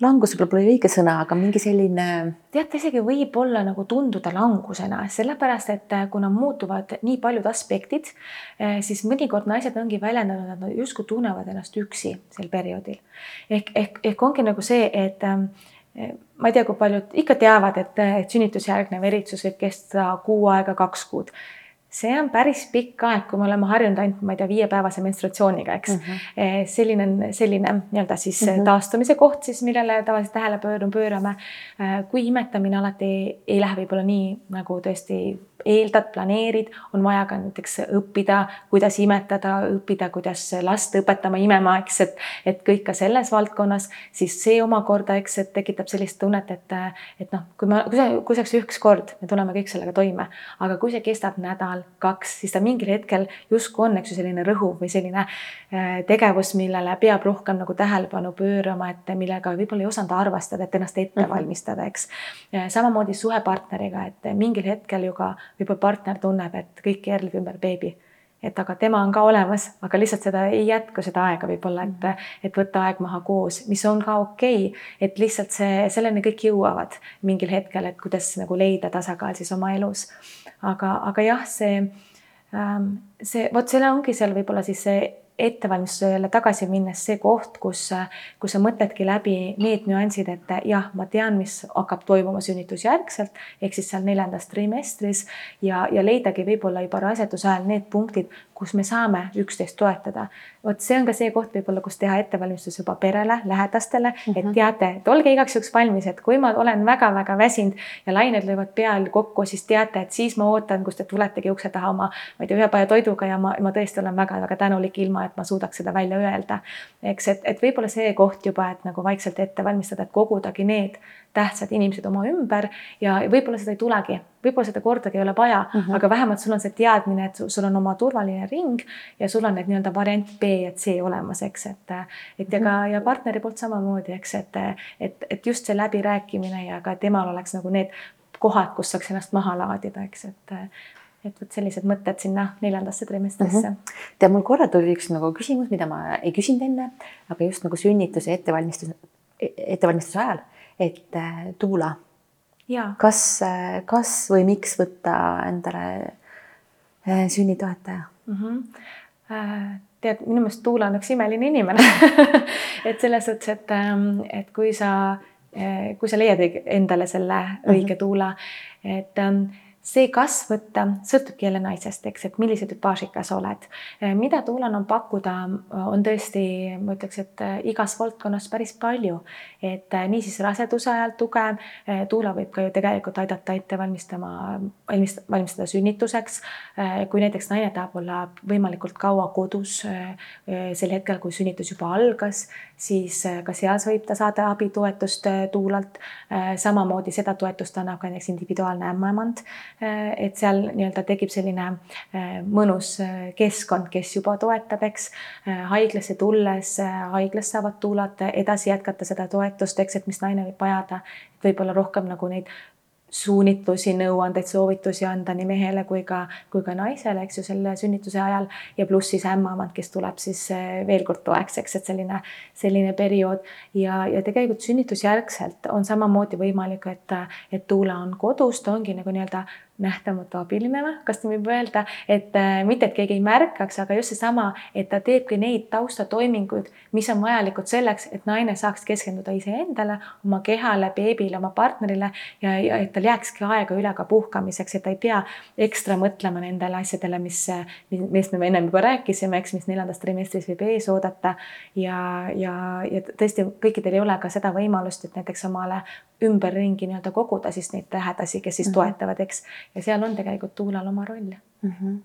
Speaker 1: langus võib-olla pole õige sõna, aga mingi selline.
Speaker 2: tead, ta isegi võib olla nagu tunduda langusena, sellepärast et äh, kuna muutuvad nii paljud aspektid, äh, siis mõnikord naised ongi väljendanud, et nad justkui tunnevad ennast üksi sel perioodil. ehk, ehk, ehk ongi nagu see, et ähm, ma ei tea, kui paljud ikka teavad, et, et sünnitusjärgne veritsus võib kesta kuu aega, kaks kuud see on päris pikk aeg, kui me oleme harjunud ainult, ma ei tea, viiepäevase menstruatsiooniga, eks mm. -hmm. selline on selline nii-öelda siis mm -hmm. taastumise koht siis, millele tavaliselt tähelepanu pöörame. Eh, kui imetamine alati ei, ei lähe võib-olla nii nagu tõesti eeldad, planeerid, on vaja ka näiteks õppida, kuidas imetada, õppida, kuidas last õpetama imema, eks, et, et kõik ka selles valdkonnas, siis see omakorda, eks, et tekitab sellist tunnet, et, et noh, kui ma, kui see, kui see oleks üks kord, me tuleme kõik sellega toime, aga kui see kestab nädal, kaks, siis ta mingil hetkel justkui on, eks ju, selline rõhuv või selline äh, tegevus, millele peab rohkem nagu tähelepanu pöörama, et millega võib-olla ei osanud arvestada, et ennast ette mhm. valmistada, eks. samamoodi suhe partneriga, et mingil hetkel ju ka võib-olla partner tunneb, et kõik keerleb ümber beebi. et aga tema on ka olemas, aga lihtsalt seda ei jätku seda aega võib-olla, et, mhm. et võtta aeg maha koos, mis on ka okei okay,, et lihtsalt see, selleni kõik jõuavad mingil hetkel, et kuidas nagu leida tasakaal siis oma elus. Aga, aga jah, see, ähm, see, vot selle ongi seal võib-olla siis see ettevalmistusele tagasi minnes see koht, kus, kus sa mõtledki läbi need nüansid, et jah, ma tean, mis hakkab toimuma sünnitusjärgselt ehk siis seal neljandas trimestris ja, ja leidagi võib-olla juba raseduse ajal need punktid, kus me saame üksteist toetada. vot see on ka see koht võib-olla, kus teha ettevalmistus juba perele, lähedastele mm, -hmm. et mhm. teate, et olge igaks juhuks valmis, et kui ma olen väga-väga väsinud ja lained löövad peal kokku, siis teate, et siis ma ootan, kus te tuletegi ukse taha oma, ma ei tea, ühe paja toiduga ja ma, ma tõesti olen väga-väga tänulik, ilma et ma suudaks seda välja öelda. eks, et, et võib-olla see koht juba, et nagu vaikselt ette valmistada, et kogudagi need tähtsad inimesed oma ümber ja võib-olla seda ei tulegi, võib-olla seda kordagi ei ole vaja mm, -hmm. aga vähemalt sul on see teadmine, et sul on oma turvaline ring ja sul on need nii-öelda variant B ja C olemas, eks, et, et ja ka mhm. ja partneri poolt samamoodi, eks, et, et, et just see läbirääkimine ja ka temal oleks nagu need kohad, kus saaks ennast maha laadida, eks, et et vot sellised mõtted sinna neljandasse trimestrisse mm.
Speaker 1: -hmm. tead, mul korra tuli üks nagu küsimus, mida ma ei küsinud enne, aga just nagu sünnituse ettevalmistus, ettevalmistuse ajal et äh, Tuula, kas, äh, kas või miks võtta endale äh, sünnitoetaja mm?
Speaker 2: -hmm. tead, minu meelest Tuula on üks imeline inimene et selles suhtes, et, ähm, et kui sa, kui sa leiad endale selle õige mm -hmm. Tuula, et ähm, see, kas võtta, sõltubki jälle naisest, eks, et millise tüpaažika sa oled. Eh, mida Tuulal on pakkuda, on tõesti, ma ütleks, et eh, igas valdkonnas päris palju. et eh, niisiis raseduse ajal tuge, Tuula võib ka ju tegelikult aidata ette valmistama, valmistada sünnituseks. kui näiteks naine tahab olla võimalikult kaua kodus sel hetkel, kui sünnitus juba algas, siis ka seal võib ta saada abitoetust Tuulalt. samamoodi seda toetust annab ka näiteks individuaalne ämmaemand Äh, et seal nii-öelda tekib selline äh, mõnus äh, keskkond, kes juba toetab, eks. haiglasse tulles, haiglas saavad tuulad edasi jätkata seda toetust, eks, et mis naine võib vajada. võib-olla rohkem nagu neid suunitlusi, nõuandeid, soovitusi anda nii mehele kui ka, kui ka naisele, eks ju, selle sünnituse ajal. Ja pluss siis ämmamad, kes tuleb siis veel kord toeks, eks, et selline, selline periood. Ja, ja tegelikult sünnitusjärgselt on samamoodi võimalik, et, et Tuula on kodus, ta ongi nagu nii-öelda nähtamatu abiline või, kas nii võib öelda, et äh, mitte, et keegi ei märkaks, aga just seesama, et ta teebki neid taustatoiminguid, mis on vajalikud selleks, et naine saaks keskenduda iseendale, oma kehale, beebile, oma partnerile ja, ja et tal jääkski aega üle ka puhkamiseks, et ta ei pea ekstra mõtlema nendele asjadele, mis, millest me ennem juba rääkisime, eks, mis neljandas trimestris võib ees oodata. ja, ja, ja tõesti kõikidel ei ole ka seda võimalust, et näiteks omale ümberringi nii-öelda koguda siis neid lähedasi, kes siis mm -hmm. toetavad, eks. Ja seal on tegelikult tuulal oma roll mm.
Speaker 1: -hmm.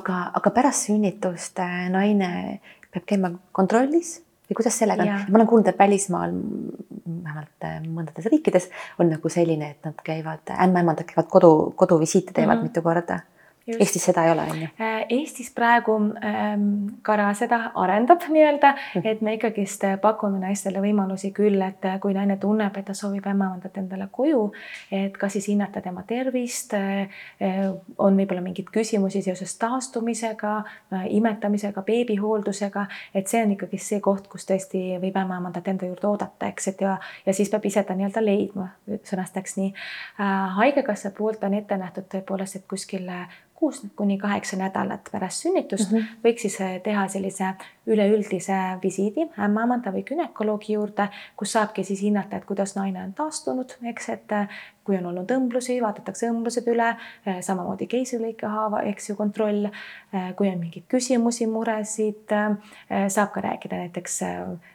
Speaker 1: aga, aga pärast sünnitust naine peab käima kontrollis või kuidas sellega on? ma olen kuulnud, et välismaal, vähemalt äh, mõndades riikides on nagu selline, et nad käivad, ämmaemandad käivad kodu, koduvisiite teevad mm -hmm. mitu korda Eestis seda ei ole, on ju?
Speaker 2: Äh, Eestis praegu ähm, Kara seda arendab nii-öelda, mhm. et me ikkagist pakume naistele võimalusi küll, et kui naine tunneb, et ta soovib ämmaemandat endale koju, et kas siis hinnata tema tervist, äh, on võib-olla mingeid küsimusi seoses taastumisega, äh, imetamisega, beebihooldusega, et see on ikkagi see koht, kus tõesti võib ämmaemandat enda juurde oodata, eks, et ja, ja siis peab ise ta nii-öelda leidma, sõnastaks nii. haigekassa poolt on ette nähtud tõepoolest, et kuskil kuus kuni kaheksa nädalat pärast sünnitust mm -hmm. võiks siis eh, teha sellise üleüldise visiidi ämmaemanda või günekoloogi juurde, kus saabki siis hinnata, et kuidas naine on taastunud, eks, et eh, kui on olnud õmblusi, vaadatakse õmblused üle, eh, samamoodi keisrilõikehaava, eks ju, kontroll. kui on mingeid küsimusi, muresid, saab ka rääkida näiteks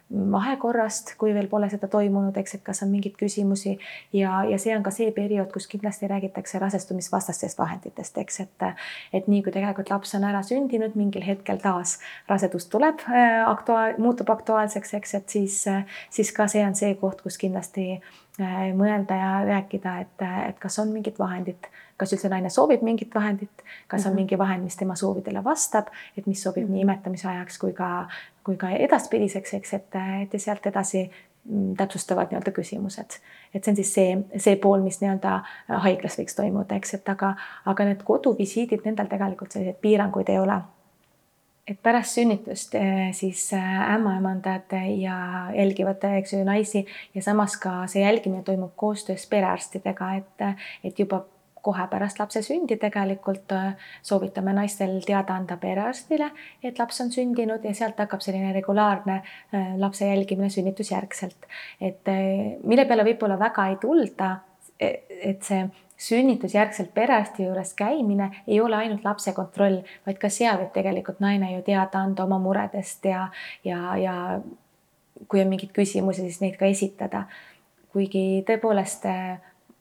Speaker 2: vahekorrast, kui veel pole seda toimunud, eks, et kas on mingeid küsimusi ja, ja see on ka see periood, kus kindlasti räägitakse rasestumisvastastest vahenditest, eks, et, et nii kui tegelikult laps on ära sündinud, mingil hetkel taas rasedus tuleb aktuaal, muutub aktuaalseks, eks, et siis, siis ka see on see koht, kus kindlasti mõelda ja rääkida, et, et kas on mingit vahendit kas üldse naine soovib mingit vahendit, kas on -hmm. mingi vahend, mis tema soovidele vastab, et mis sobib nii imetamise ajaks kui ka, kui ka edaspidiseks, eks, et, et ja sealt edasi mm, täpsustavad nii-öelda küsimused, et see on siis see, see pool, mis nii-öelda haiglas võiks toimuda, eks, et aga, aga need koduvisiidid, nendel tegelikult selliseid piiranguid ei ole et pärast sünnitust eh, siis eh, ämmaemandad ja jälgivad, eks ju, naisi ja samas ka see jälgimine toimub koostöös perearstidega, et, et juba kohe pärast lapse sündi tegelikult soovitame naistel teada anda perearstile, et laps on sündinud ja sealt hakkab selline regulaarne lapse jälgimine sünnitusjärgselt. et mille peale võib-olla väga ei tulda, et see sünnitusjärgselt perearsti juures käimine ei ole ainult lapse kontroll, vaid ka seal võib tegelikult naine ju teada anda oma muredest ja, ja, ja kui on mingeid küsimusi, siis neid ka esitada. kuigi tõepoolest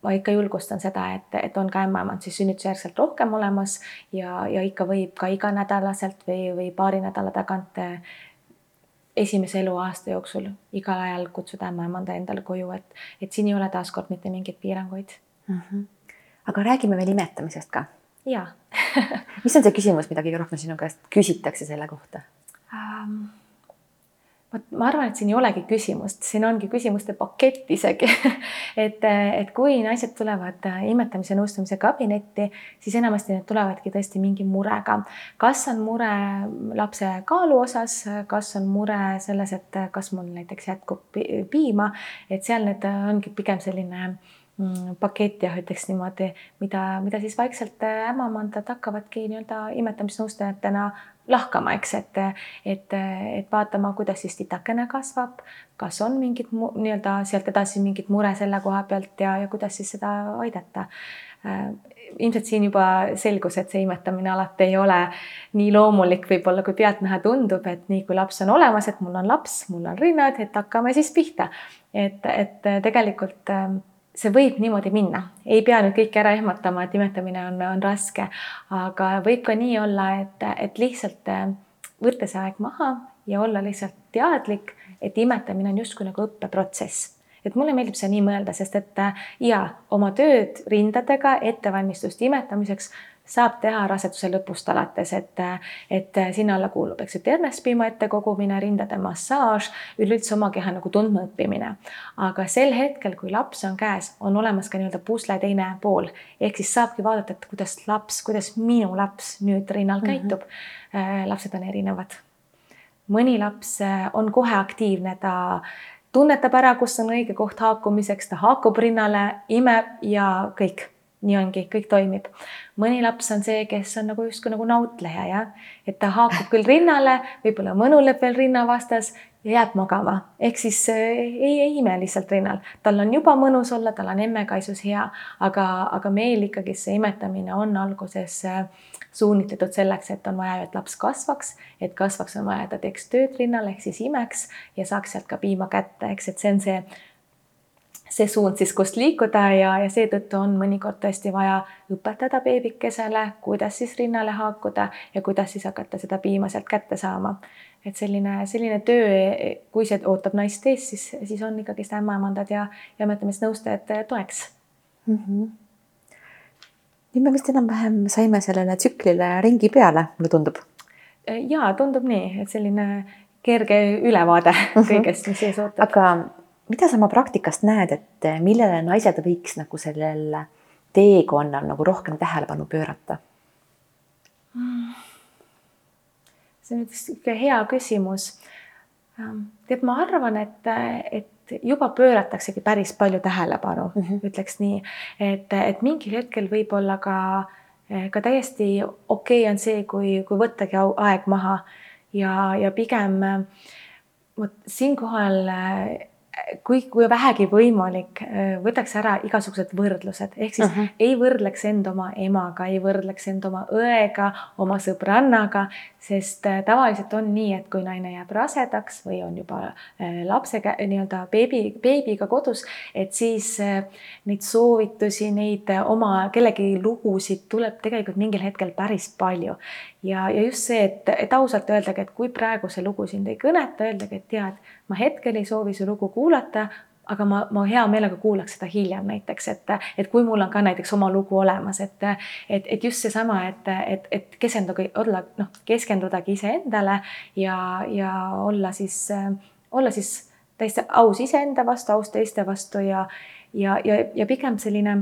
Speaker 2: ma ikka julgustan seda, et, et on ka ämmaemand siis sünnitusjärgselt rohkem olemas ja, ja ikka võib ka iganädalaselt või, või paari nädala tagant eh, esimese eluaasta jooksul igal ajal kutsuda ämmaemanda endale koju, et, et siin ei ole taaskord mitte mingeid piiranguid mm.
Speaker 1: -hmm. Aga räägime veel imetamisest ka.
Speaker 2: ja
Speaker 1: mis on see küsimus, mida kõige rohkem sinu käest küsitakse selle kohta um,?
Speaker 2: vot ma arvan, et siin ei olegi küsimust, siin ongi küsimuste pakett isegi et, et kui naised tulevad äh, imetamise nõustamise kabinetti, siis enamasti need tulevadki tõesti mingi murega. kas on mure lapse kaalu osas, kas on mure selles, et kas mul näiteks jätkub piima, et seal need ongi pigem selline mm, pakett jah, ütleks niimoodi, mida, mida siis vaikselt äh, ämmamandad hakkavadki nii-öelda imetamisnõustajatena lahkama, eks, et, et, et vaatama, kuidas siis titakene kasvab, kas on mingid nii-öelda sealt edasi mingit mure selle koha pealt ja, ja kuidas siis seda aidata äh, ilmselt siin juba selgus, et see imetamine alati ei ole nii loomulik, võib-olla kui pealtnäha tundub, et nii kui laps on olemas, et mul on laps, mul on rinnad, et hakkame siis pihta. et, et tegelikult ähm, see võib niimoodi minna, ei pea nüüd kõike ära ehmatama, et imetamine on, on raske, aga võib ka nii olla, et, et lihtsalt äh, võtta see aeg maha ja olla lihtsalt teadlik, et imetamine on justkui nagu õppeprotsess. Et mulle meeldib see nii mõelda, sest et äh, ja oma tööd rindadega, ettevalmistust imetamiseks saab teha raseduse lõpust alates, et, et sinna alla kuulub, eks ju, ternespiima ettekogumine, rindade massaaž, üleüldse oma keha nagu tundma õppimine. aga sel hetkel, kui laps on käes, on olemas ka nii-öelda pusle teine pool, ehk siis saabki vaadata, et kuidas laps, kuidas minu laps nüüd rinnal mhm. käitub mm. -hmm. lapsed on erinevad. mõni laps äh, on kohe aktiivne, ta tunnetab ära, kus on õige koht haakumiseks, ta haakub rinnale, imeb ja kõik nii ongi, kõik toimib. mõni laps on see, kes on nagu justkui nagu nautleja jah, et ta haakub küll rinnale, võib-olla mõnuleb veel rinna vastas ja jääb magama, ehk siis äh, ei, ei ime lihtsalt rinnal, tal on juba mõnus olla, tal on emmekaisus hea, aga, aga meil ikkagi see imetamine on alguses äh, suunitletud selleks, et on vaja, et laps kasvaks, et kasvaks, on vaja, et ta teeks tööd rinnal ehk siis imeks ja saaks sealt ka piima kätte, eks, et see on see see suund siis, kust liikuda ja, ja seetõttu on mõnikord tõesti vaja õpetada beebikesele, kuidas siis rinnale haakuda ja kuidas siis hakata seda piima sealt kätte saama. et selline, selline töö, kui see ootab naist ees, siis, siis on ikkagist ämmaemandad ja, ja mõtlemisnõustajad toeks mm. -hmm.
Speaker 1: nüüd me vist enam-vähem saime sellele tsüklile ringi peale, mulle tundub.
Speaker 2: ja tundub nii, et selline kerge ülevaade kõigest, mis ees ootab.
Speaker 1: aga mida sa oma praktikast näed, et millele naised võiks nagu sellel teekonnal nagu rohkem tähelepanu pöörata?
Speaker 2: see on nüüd sihuke hea küsimus. tead, ma arvan, et, et juba pöörataksegi päris palju tähelepanu mm, -hmm. ütleks nii, et, et mingil hetkel võib-olla ka, ka täiesti okei okay on see, kui, kui võttagi aeg maha ja, ja pigem vot siinkohal kui, kui vähegi võimalik, äh, võtaks ära igasugused võrdlused, ehk siis uh -huh. ei võrdleks end oma emaga, ei võrdleks end oma õega, oma sõbrannaga, sest äh, tavaliselt on nii, et kui naine jääb rasedaks või on juba äh, lapse nii-öelda beebi, beebiga kodus, et siis neid soovitusi, neid oma kellegi lugusid tuleb tegelikult mingil hetkel päris palju ja, ja just see, et, et ausalt öeldagi, et kui praegu see lugu sind ei kõneta, öeldagi, et tead, ma hetkel ei soovi su lugu kuulata, aga ma, ma hea meelega kuulaks seda hiljem näiteks, et, et kui mul on ka näiteks oma lugu olemas, et, et, et just seesama, et, et, et keskenduge, olla noh, keskendudagi iseendale ja, ja olla siis, olla siis täiesti aus iseenda vastu, aus teiste vastu ja, ja, ja, ja pigem selline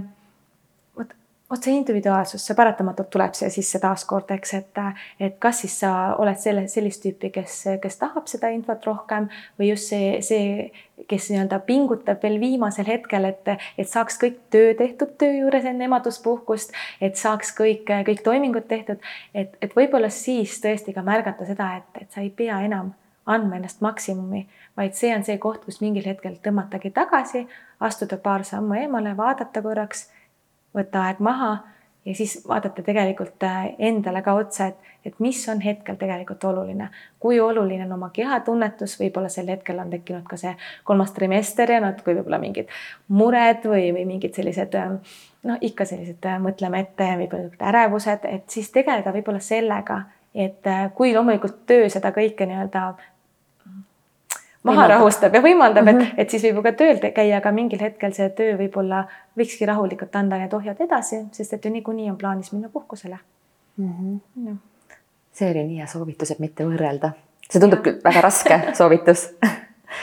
Speaker 2: vot see individuaalsus, see paratamatult tuleb siia sisse taaskord, eks, et, et kas siis sa oled selle, sellist tüüpi, kes, kes tahab seda infot rohkem või just see, see, kes nii-öelda pingutab veel viimasel hetkel, et, et saaks kõik töö tehtud töö juures enne emaduspuhkust, et saaks kõik, kõik toimingud tehtud, et, et võib-olla siis tõesti ka märgata seda, et, et sa ei pea enam andma ennast maksimumi, vaid see on see koht, kus mingil hetkel tõmmatagi tagasi, astuda paar sammu eemale, vaadata korraks võtta aeg maha ja siis vaadata tegelikult äh, endale ka otsa, et, et mis on hetkel tegelikult oluline. kui oluline on oma kehatunnetus, võib-olla sel hetkel on tekkinud ka see kolmas trimester ja natuke võib-olla mingid mured või, või mingid sellised äh, noh, ikka sellised äh, mõtleme ette, võib-olla ärevused, et siis tegeleda võib-olla sellega, et kui loomulikult töö seda kõike nii-öelda maha rahustab ja võimaldab, et, mhm. et siis võib ju ka tööl käia, aga mingil hetkel see töö võib-olla võikski rahulikult anda need ohjad edasi, sest et ju niikuinii on plaanis minna puhkusele mm.
Speaker 1: -hmm. No. see oli nii hea soovitus, et mitte võrrelda. see tundub küll väga raske soovitus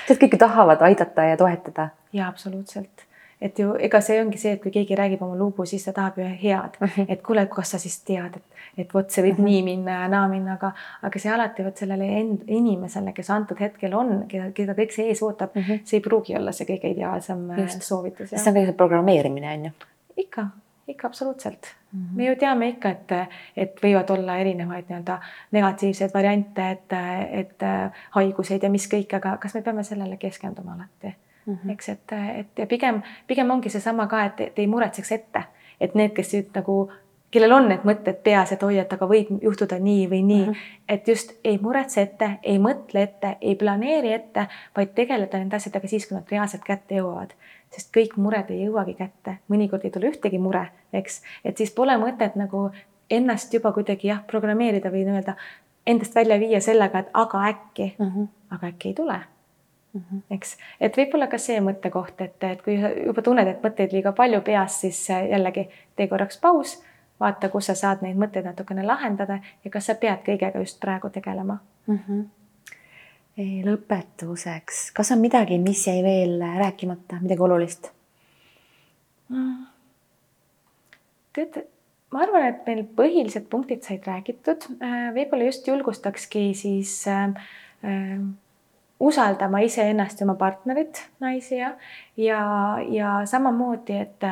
Speaker 1: sest kõik ju tahavad aidata ja toetada.
Speaker 2: ja absoluutselt et ju ega see ongi see, et kui keegi räägib oma lugu, siis ta tahab ju head mm, -hmm. et kuule, kas sa siis tead, et, et vot see võib mm -hmm. nii minna ja naa minna, aga, aga see alati vot sellele end, inimesele, kes antud hetkel on, keda, keda kõik see ees ootab mm, -hmm. see ei pruugi olla see kõige ideaalsem äh, Just. soovitus.
Speaker 1: see on kõige programmeerimine on ju.
Speaker 2: ikka, ikka absoluutselt mm. -hmm. me ju teame ikka, et, et võivad olla erinevaid nii-öelda negatiivseid variante, et, et haiguseid ja mis kõik, aga kas me peame sellele keskenduma alati mm, -hmm. eks, et, et ja pigem, pigem ongi seesama ka, et, et ei muretseks ette, et need, kes nüüd nagu, kellel on need mõtted peas, et oi, et aga võib juhtuda nii või nii mm, -hmm. et just ei muretse ette, ei mõtle ette, ei planeeri ette, vaid tegeleda nende asjadega siis, kui nad reaalselt kätte jõuavad sest kõik mured ei jõuagi kätte, mõnikord ei tule ühtegi mure, eks, et siis pole mõtet nagu ennast juba kuidagi jah, programmeerida või nii-öelda endast välja viia sellega, et aga äkki mm, -hmm. aga äkki ei tule Mm -hmm. eks, et võib-olla ka see mõttekoht, et, et kui juba tunned, et mõtteid liiga palju peas, siis jällegi tee korraks paus, vaata, kus sa saad neid mõtteid natukene lahendada ja kas sa pead kõigega just praegu tegelema mm. -hmm.
Speaker 1: lõpetuseks, kas on midagi, mis jäi veel rääkimata, midagi olulist mm.?
Speaker 2: tead, ma arvan, et meil põhilised punktid said räägitud, äh, võib-olla just julgustakski siis äh, äh usaldama iseennast ja oma partnerit, naisi ja, ja, ja samamoodi, et,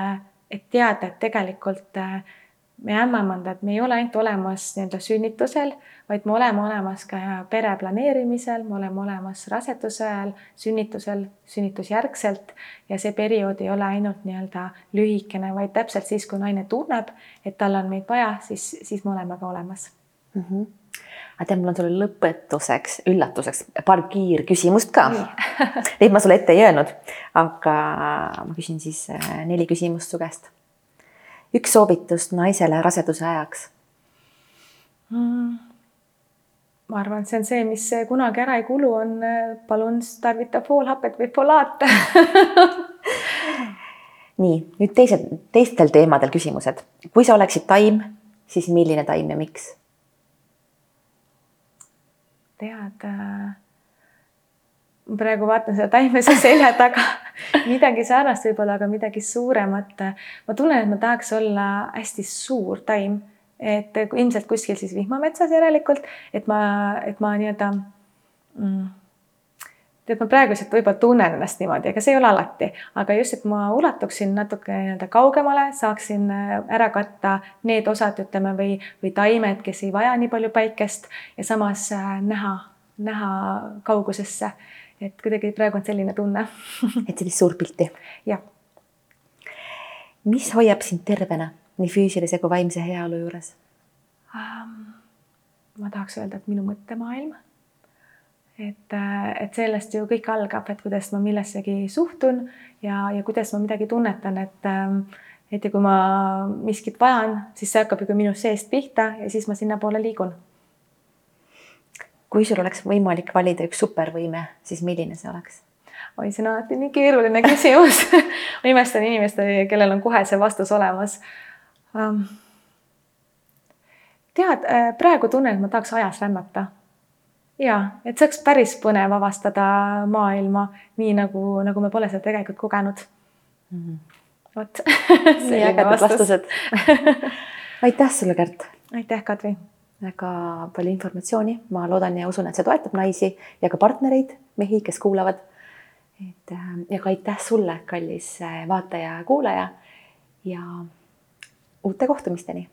Speaker 2: et teada, et tegelikult äh, me ämmemandad, me ei ole ainult olemas nii-öelda sünnitusel, vaid me oleme olemas ka pere planeerimisel, me oleme olemas raseduse ajal, sünnitusel, sünnitusjärgselt ja see periood ei ole ainult nii-öelda lühikene, vaid täpselt siis, kui naine tunneb, et tal on meid vaja, siis, siis me oleme ka olemas mm.
Speaker 1: -hmm aga tead, mul on sulle lõpetuseks, üllatuseks paar kiirküsimust ka. Neid ma sulle ette ei öelnud, aga ma küsin siis äh, neli küsimust su käest. Üks soovitus naisele raseduse ajaks
Speaker 2: mm.? ma arvan, et see on see, mis kunagi ära ei kulu, on äh, palun tarvita foolhapet või folaate
Speaker 1: nii nüüd teised, teistel teemadel küsimused. kui sa oleksid taim, siis milline taim ja miks?
Speaker 2: tead äh,, ma praegu vaatan seda taime su selja taga midagi sarnast võib-olla, aga midagi suuremat. ma tunnen, et ma tahaks olla hästi suur taim, et ilmselt kuskil siis vihmametsas järelikult, et ma, et ma nii-öelda mm, tead, ma praeguselt võib-olla tunnen ennast niimoodi, ega see ei ole alati, aga just, et ma ulatuksin natuke nii-öelda kaugemale, saaksin äh, ära katta need osad, ütleme, või, või taimed, kes ei vaja nii palju päikest ja samas äh, näha, näha kaugusesse. Et kuidagi praegu on selline tunne
Speaker 1: et sellist suurt pilti?
Speaker 2: jah.
Speaker 1: mis hoiab sind tervena nii füüsilise kui vaimse heaolu juures
Speaker 2: um,? ma tahaks öelda, et minu mõttemaailm et, et sellest ju kõik algab, et kuidas ma millessegi suhtun ja, ja kuidas ma midagi tunnetan, et et ja kui ma miskit vajan, siis see hakkab ju ka minust seest pihta ja siis ma sinnapoole liigun.
Speaker 1: Kui sul oleks võimalik valida üks supervõime, siis milline see oleks?
Speaker 2: oi, see on alati nii keeruline küsimus ma imestan inimeste, kellel on kohe see vastus olemas um,. tead, praegu tunnen, et ma tahaks ajas rännata ja et see oleks päris põnev avastada maailma nii nagu, nagu me pole seda tegelikult kogenud mm. -hmm. vot.
Speaker 1: nii ägedad vastused aitäh sulle, Kärt.
Speaker 2: aitäh, Kadri.
Speaker 1: Väga palju informatsiooni, ma loodan ja usun, et see toetab naisi ja ka partnereid, mehi, kes kuulavad. et äh, ja ka aitäh sulle, kallis äh, vaataja ja kuulaja. ja uute kohtumisteni